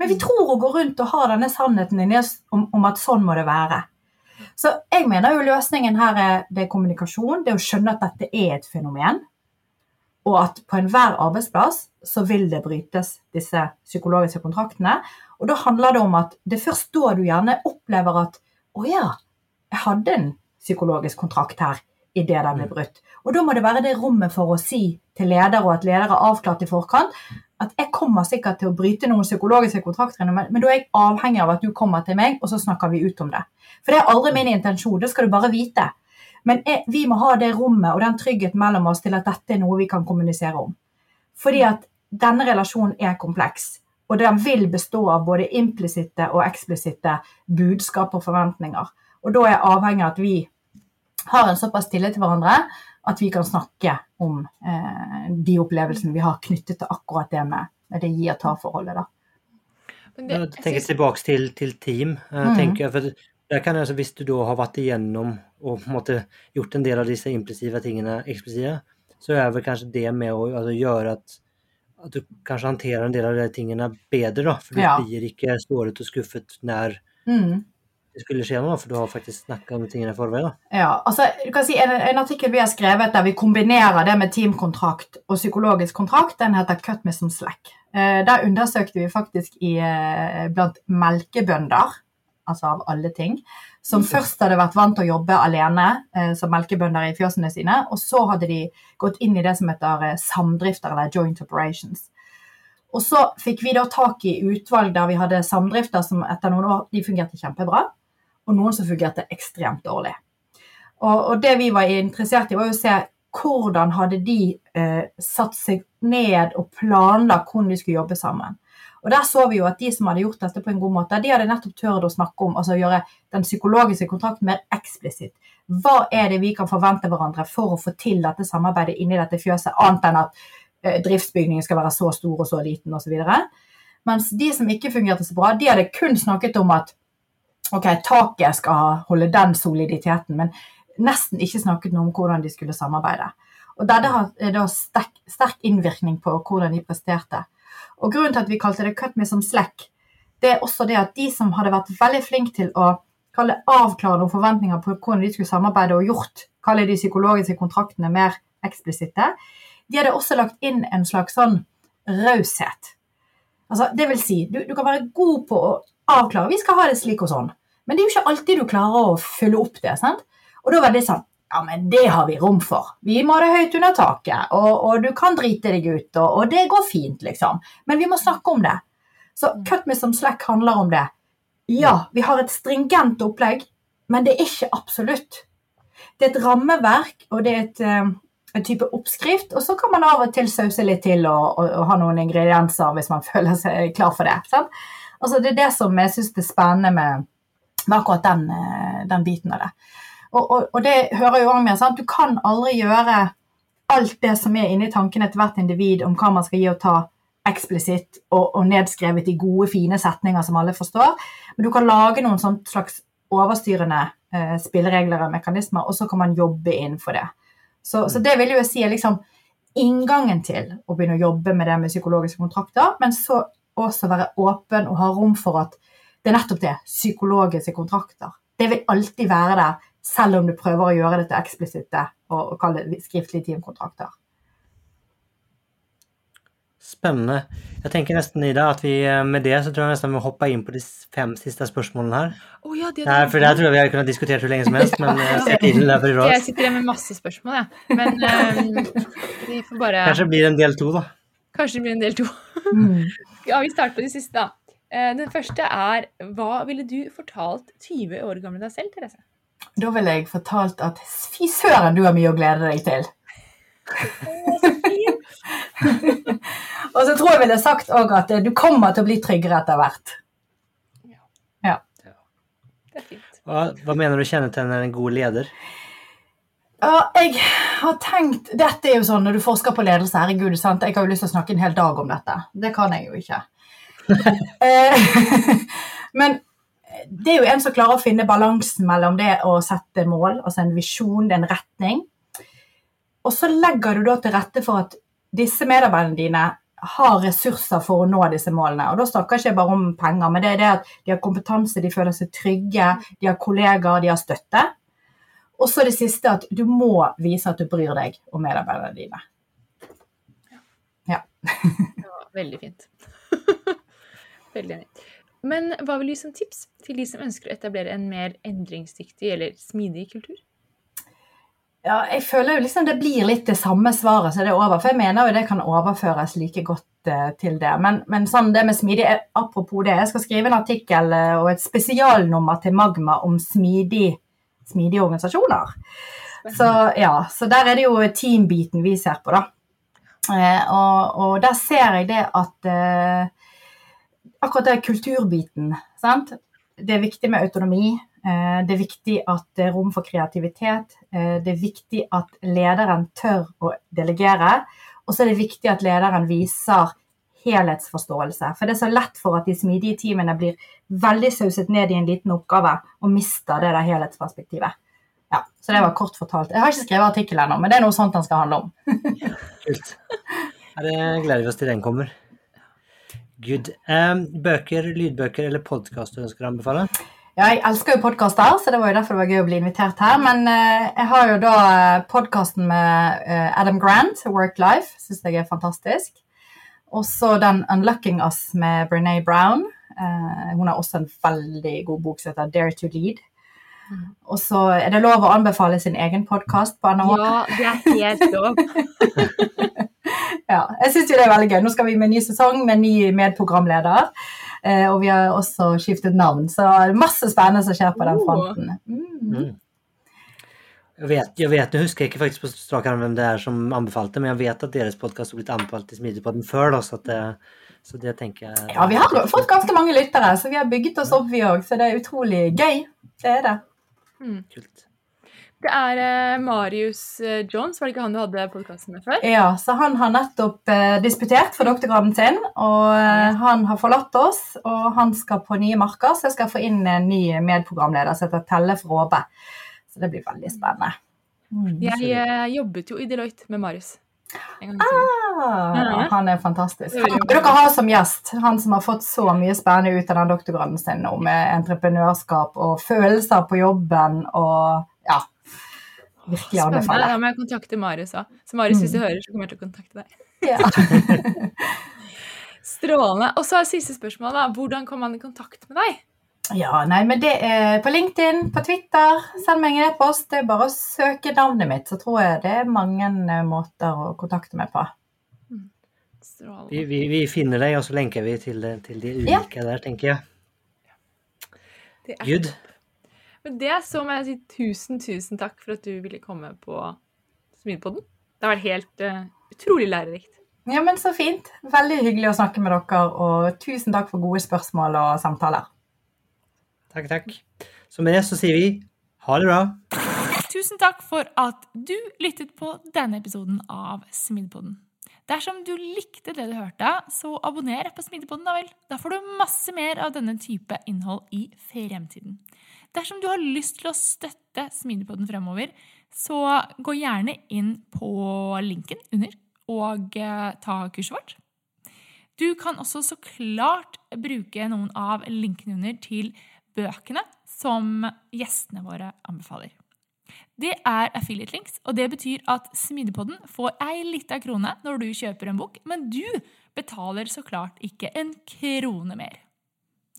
S5: Men vi tror å gå rundt og ha denne sannheten inni oss om, om at sånn må det være. Så jeg mener jo løsningen her er, det er kommunikasjon, det er å skjønne at dette er et fenomen. Og at på enhver arbeidsplass så vil det brytes disse psykologiske kontraktene. Og da handler det om at det er først da du gjerne opplever at å ja, jeg hadde en psykologisk kontrakt her idet den ble brutt. Og da må det være det rommet for å si til leder, og at leder er avklart i forkant, at jeg kommer sikkert til å bryte noen psykologiske kontrakter, men, men da er jeg avhengig av at du kommer til meg, og så snakker vi ut om det. For det er aldri min intensjon, det skal du bare vite. Men jeg, vi må ha det rommet og den tryggheten mellom oss til at dette er noe vi kan kommunisere om. Fordi at denne relasjonen er kompleks. Og den vil bestå av både implisitte og eksplisitte budskap og forventninger. Og da er jeg avhengig av at vi har en såpass tillit til hverandre at vi kan snakke om eh, de opplevelsene vi har knyttet til akkurat det med, med det gi og ta-forholdet. da.
S2: Men det, jeg tenker tilbake til, til team. Mm. Tenker, for der kan altså, Hvis du da har vært igjennom og på en måte gjort en del av disse implisive tingene eksplisive, så er vel kanskje det med å altså, gjøre at, at du kanskje håndterer en del av de tingene bedre. da, For du ja. blir ikke såret og skuffet når mm. det skulle skje noe, for du har faktisk snakka om tingene i forveien.
S5: Ja, altså, du kan si en, en, artikkel vi har skrevet der vi kombinerer det med teamkontrakt og psykologisk kontrakt, den heter 'Cut me some slack'. Eh, der undersøkte vi faktisk i, eh, blant melkebønder, altså av alle ting, som mm. først hadde vært vant til å jobbe alene eh, som melkebønder i fjøsene sine, og så hadde de gått inn i det som heter samdrifter, eller joint operations. Og så fikk vi da tak i utvalg der vi hadde samdrifter som etter noen år de fungerte kjempebra, og noen som fungerte ekstremt dårlig. Og, og det vi var interessert i, var å se hvordan hadde de eh, satt seg ned og planlagt hvordan de skulle jobbe sammen. Og Der så vi jo at de som hadde gjort dette på en god måte, de hadde nettopp tørt å snakke om, altså gjøre den psykologiske kontrakten mer eksplisitt. Hva er det vi kan forvente hverandre for å få til dette samarbeidet inni dette fjøset, annet enn at eh, driftsbygningen skal være så stor og så liten osv. Mens de som ikke fungerte så bra, de hadde kun snakket om at ok, taket skal holde den soliditeten, men nesten ikke snakket noe om hvordan de skulle samarbeide. Og Dette har da sterk, sterk, innvirkning på hvordan de presterte. Og Grunnen til at vi kalte det 'cut me som slack', det er også det at de som hadde vært veldig flinke til å kalle avklare noen forventninger på hvordan de skulle samarbeide, og gjort kalle de psykologiske kontraktene mer eksplisitte, de hadde også lagt inn en slags sånn raushet. Altså, det vil si, du, du, kan være god på å avklare vi skal ha det slik og sånn, men det er jo ikke alltid du klarer å følge opp det. sant? Og da var det sånn ja, men det har vi rom for. Vi må ha det høyt under taket, og, og du kan drite deg ut, og, og, det går fint, liksom. Men vi må snakke om det. Så mm. Cut me som slack handler om det. Ja, vi har et stringent opplegg, men det er ikke absolutt. Det er et rammeverk, og det er et, eh, en type oppskrift, og så kan man av og til sause litt til og, og, og ha noen ingredienser hvis man føler seg klar for det. Sant? Altså, det er det som jeg syns er spennende med, med akkurat den, eh, den biten av det. Og, og, og det hører jo også med, sant? Du kan aldri gjøre alt det som er inni tankene til hvert individ om hva man skal gi og ta eksplisitt og, og, nedskrevet i gode, fine setninger som alle forstår. Men du kan lage noen sånn slags overstyrende eh, spilleregler og mekanismer, og så kan man jobbe innenfor det. Så, så, det vil jo jeg si er liksom inngangen til å begynne å jobbe med det med psykologiske kontrakter, men så også være åpen og ha rom for at det er nettopp det, psykologiske kontrakter. Det vil alltid være der selv om du prøver å gjøre dette eksplisitte og, og kalle det skriftlige teamkontrakter.
S2: Spennende. Jeg tenker nesten i dag at vi eh, med det så tror jeg nesten vi hopper inn på de fem siste spørsmålene her.
S4: Oh, ja, det
S2: det for det tror jeg vi har kunnet diskutere hvor lenge som helst, men jeg tiden er for råd.
S4: Jeg sitter igjen med masse spørsmål, jeg. Ja. Men um, vi får bare
S2: Kanskje det blir en del to, da.
S4: Kanskje det blir en del to. Mm. ja, vi starter på de siste, da. Eh, den første er Hva ville du fortalt 20 år gamle deg selv, Therese?
S5: Da ville jeg fortalt at fy søren, du har mye å glede deg til. og så tror jeg ville sagt òg at du kommer til å bli tryggere etter hvert. Ja.
S2: Det er fint. Hva, hva mener du kjennetegner en god leder?
S5: Ja, jeg har tenkt Dette er jo sånn når du forsker på ledelse, herregud, sant? jeg har jo lyst til å snakke en hel dag om dette. Det kan jeg jo ikke. Eh, men det er jo en som klarer å finne balansen mellom det å sette mål, altså en visjon, en retning. Og så legger du da til rette for at disse medarbeiderne dine har ressurser for å nå disse målene. Og da snakker jeg ikke bare om penger, men det er det at de har kompetanse, de føler seg trygge, de har kollegaer, de har støtte. Og så det siste at du må vise at du bryr deg om medarbeiderne dine.
S4: Ja. ja veldig fint. veldig enig. Men hva vil du gi som tips til de som ønsker å etablere en mer endringsdyktig eller smidig kultur?
S5: Ja, jeg føler jo liksom det blir litt det samme svaret så det er over. For jeg mener jo det kan overføres like godt uh, til det. Men, men, sånn det med smidig, eh, apropos det, jeg skal skrive en artikkel uh, og et spesialnummer til Magma om smidig, smidige organisasjoner. Så, ja, så der er det jo teambiten vi ser på, da. Uh, og, og, der ser jeg det at akkurat det kulturbiten sant? Det er viktig med autonomi. Eh, det er viktig at det er rom for kreativitet. Eh, det er viktig at lederen tør å delegere. Og så er det viktig at lederen viser helhetsforståelse. For det er så lett for at de smidige teamene blir veldig sauset ned i en liten oppgave og mister det der helhetsperspektivet. Ja, Så det var kort fortalt. Jeg har ikke skrevet artikkel ennå, men det er noe sånt den skal handle om.
S2: Kult. Det gleder vi oss til den kommer. Good. Um, bøker, lydbøker eller podkast du ønsker å anbefale?
S5: Ja, jeg elsker jo podkaster, så det var jo derfor det var gøy å bli invitert her. Men uh, jeg har jo da eh, podkasten med uh, Adam Grant, Work Life. Syns jeg er fantastisk. Og så den 'Unlocking Us' med Brené Brown. Uh, hun har også en veldig god bok som heter 'Dare to Lead'. Og så er det lov å anbefale sin egen podkast på NHO.
S6: Ja, det er helt lov.
S5: ja, jeg syns jo det er veldig gøy. Nå skal vi med ny sesong med ny medprogramleder. Eh, og vi har også skiftet navn, så masse spennende som skjer på den fronten. Mm.
S2: Mm. Jeg vet, jeg vet, jeg husker ikke faktisk på strak arm hvem det er som anbefalte, men jeg vet at deres podkast har blitt anbefalt i Smidigpodden før. Da, så, det, så, det, tenker jeg
S5: Ja, vi har fått ganske mange lyttere, så vi har bygget oss opp, vi òg. Så det er utrolig gøy. Det er det.
S6: Mm. Kult. Det er uh, Marius uh, Jones, var det ikke han du hadde podkasten med før?
S5: Ja, så han har nettopp uh, disputert for doktorgraden sin, og han har forlatt oss. Og han skal på nye marker, så jeg skal få inn en ny medprogramleder som heter Telle Fråbe. Så det blir veldig spennende.
S6: Mm. Jeg jobbet jo i Deloitte med Marius.
S5: Ah, han er fantastisk. Han burde dere ha som gjest. Han som har fått så mye spennende ut av den doktorgraden sin om entreprenørskap og følelser på jobben og ja. Virkelig anbefale.
S6: Da må jeg kontakte Marius òg. Så Marius, hvis du mm. hører, så kommer jeg til å kontakte deg.
S5: Ja.
S6: Strålende. Og så er siste spørsmål, da. Hvordan kommer man i kontakt med deg?
S5: Ja, nei, men det er på LinkedIn, på Twitter. Send meg en e-post. Det er bare å søke navnet mitt, så tror jeg det er mange eh, måter å kontakte meg på.
S2: Mm. Vi, vi, vi, finner deg, og så lenker vi til, til de ulike ja. der, tenker jeg. Good.
S6: Men det så må jeg si tusen, tusen takk for at du ville komme på Smidpodden. Det har vært helt uh, utrolig lærerikt.
S5: Ja, men så fint. Veldig hyggelig å snakke med dere, og tusen takk for gode spørsmål og samtaler.
S2: Takk, takk. Så med det så sier vi ha det bra.
S4: Tusen takk for at du lyttet på denne episoden av Smidpodden. Dersom du likte det du hørte, så abonner på Smidepodden, da vel. Da får du masse mer av denne type innhold i fremtiden. Dersom du har lyst til å støtte Smidepodden fremover, så gå gjerne inn på linken under og eh, ta kurset vårt. Du kan også så klart bruke noen av linkene under til bøkene som gjestene våre anbefaler. Det er affiliate links, og det betyr at Smidepodden får ei lita krone når du kjøper en bok, men du betaler så klart ikke en krone mer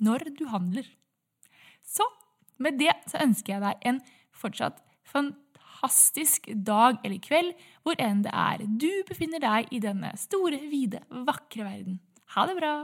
S4: når du handler. Med det så ønsker jeg deg en fortsatt fantastisk dag eller kveld, hvor enn det er du befinner deg i denne store, vide, vakre verden. Ha det bra!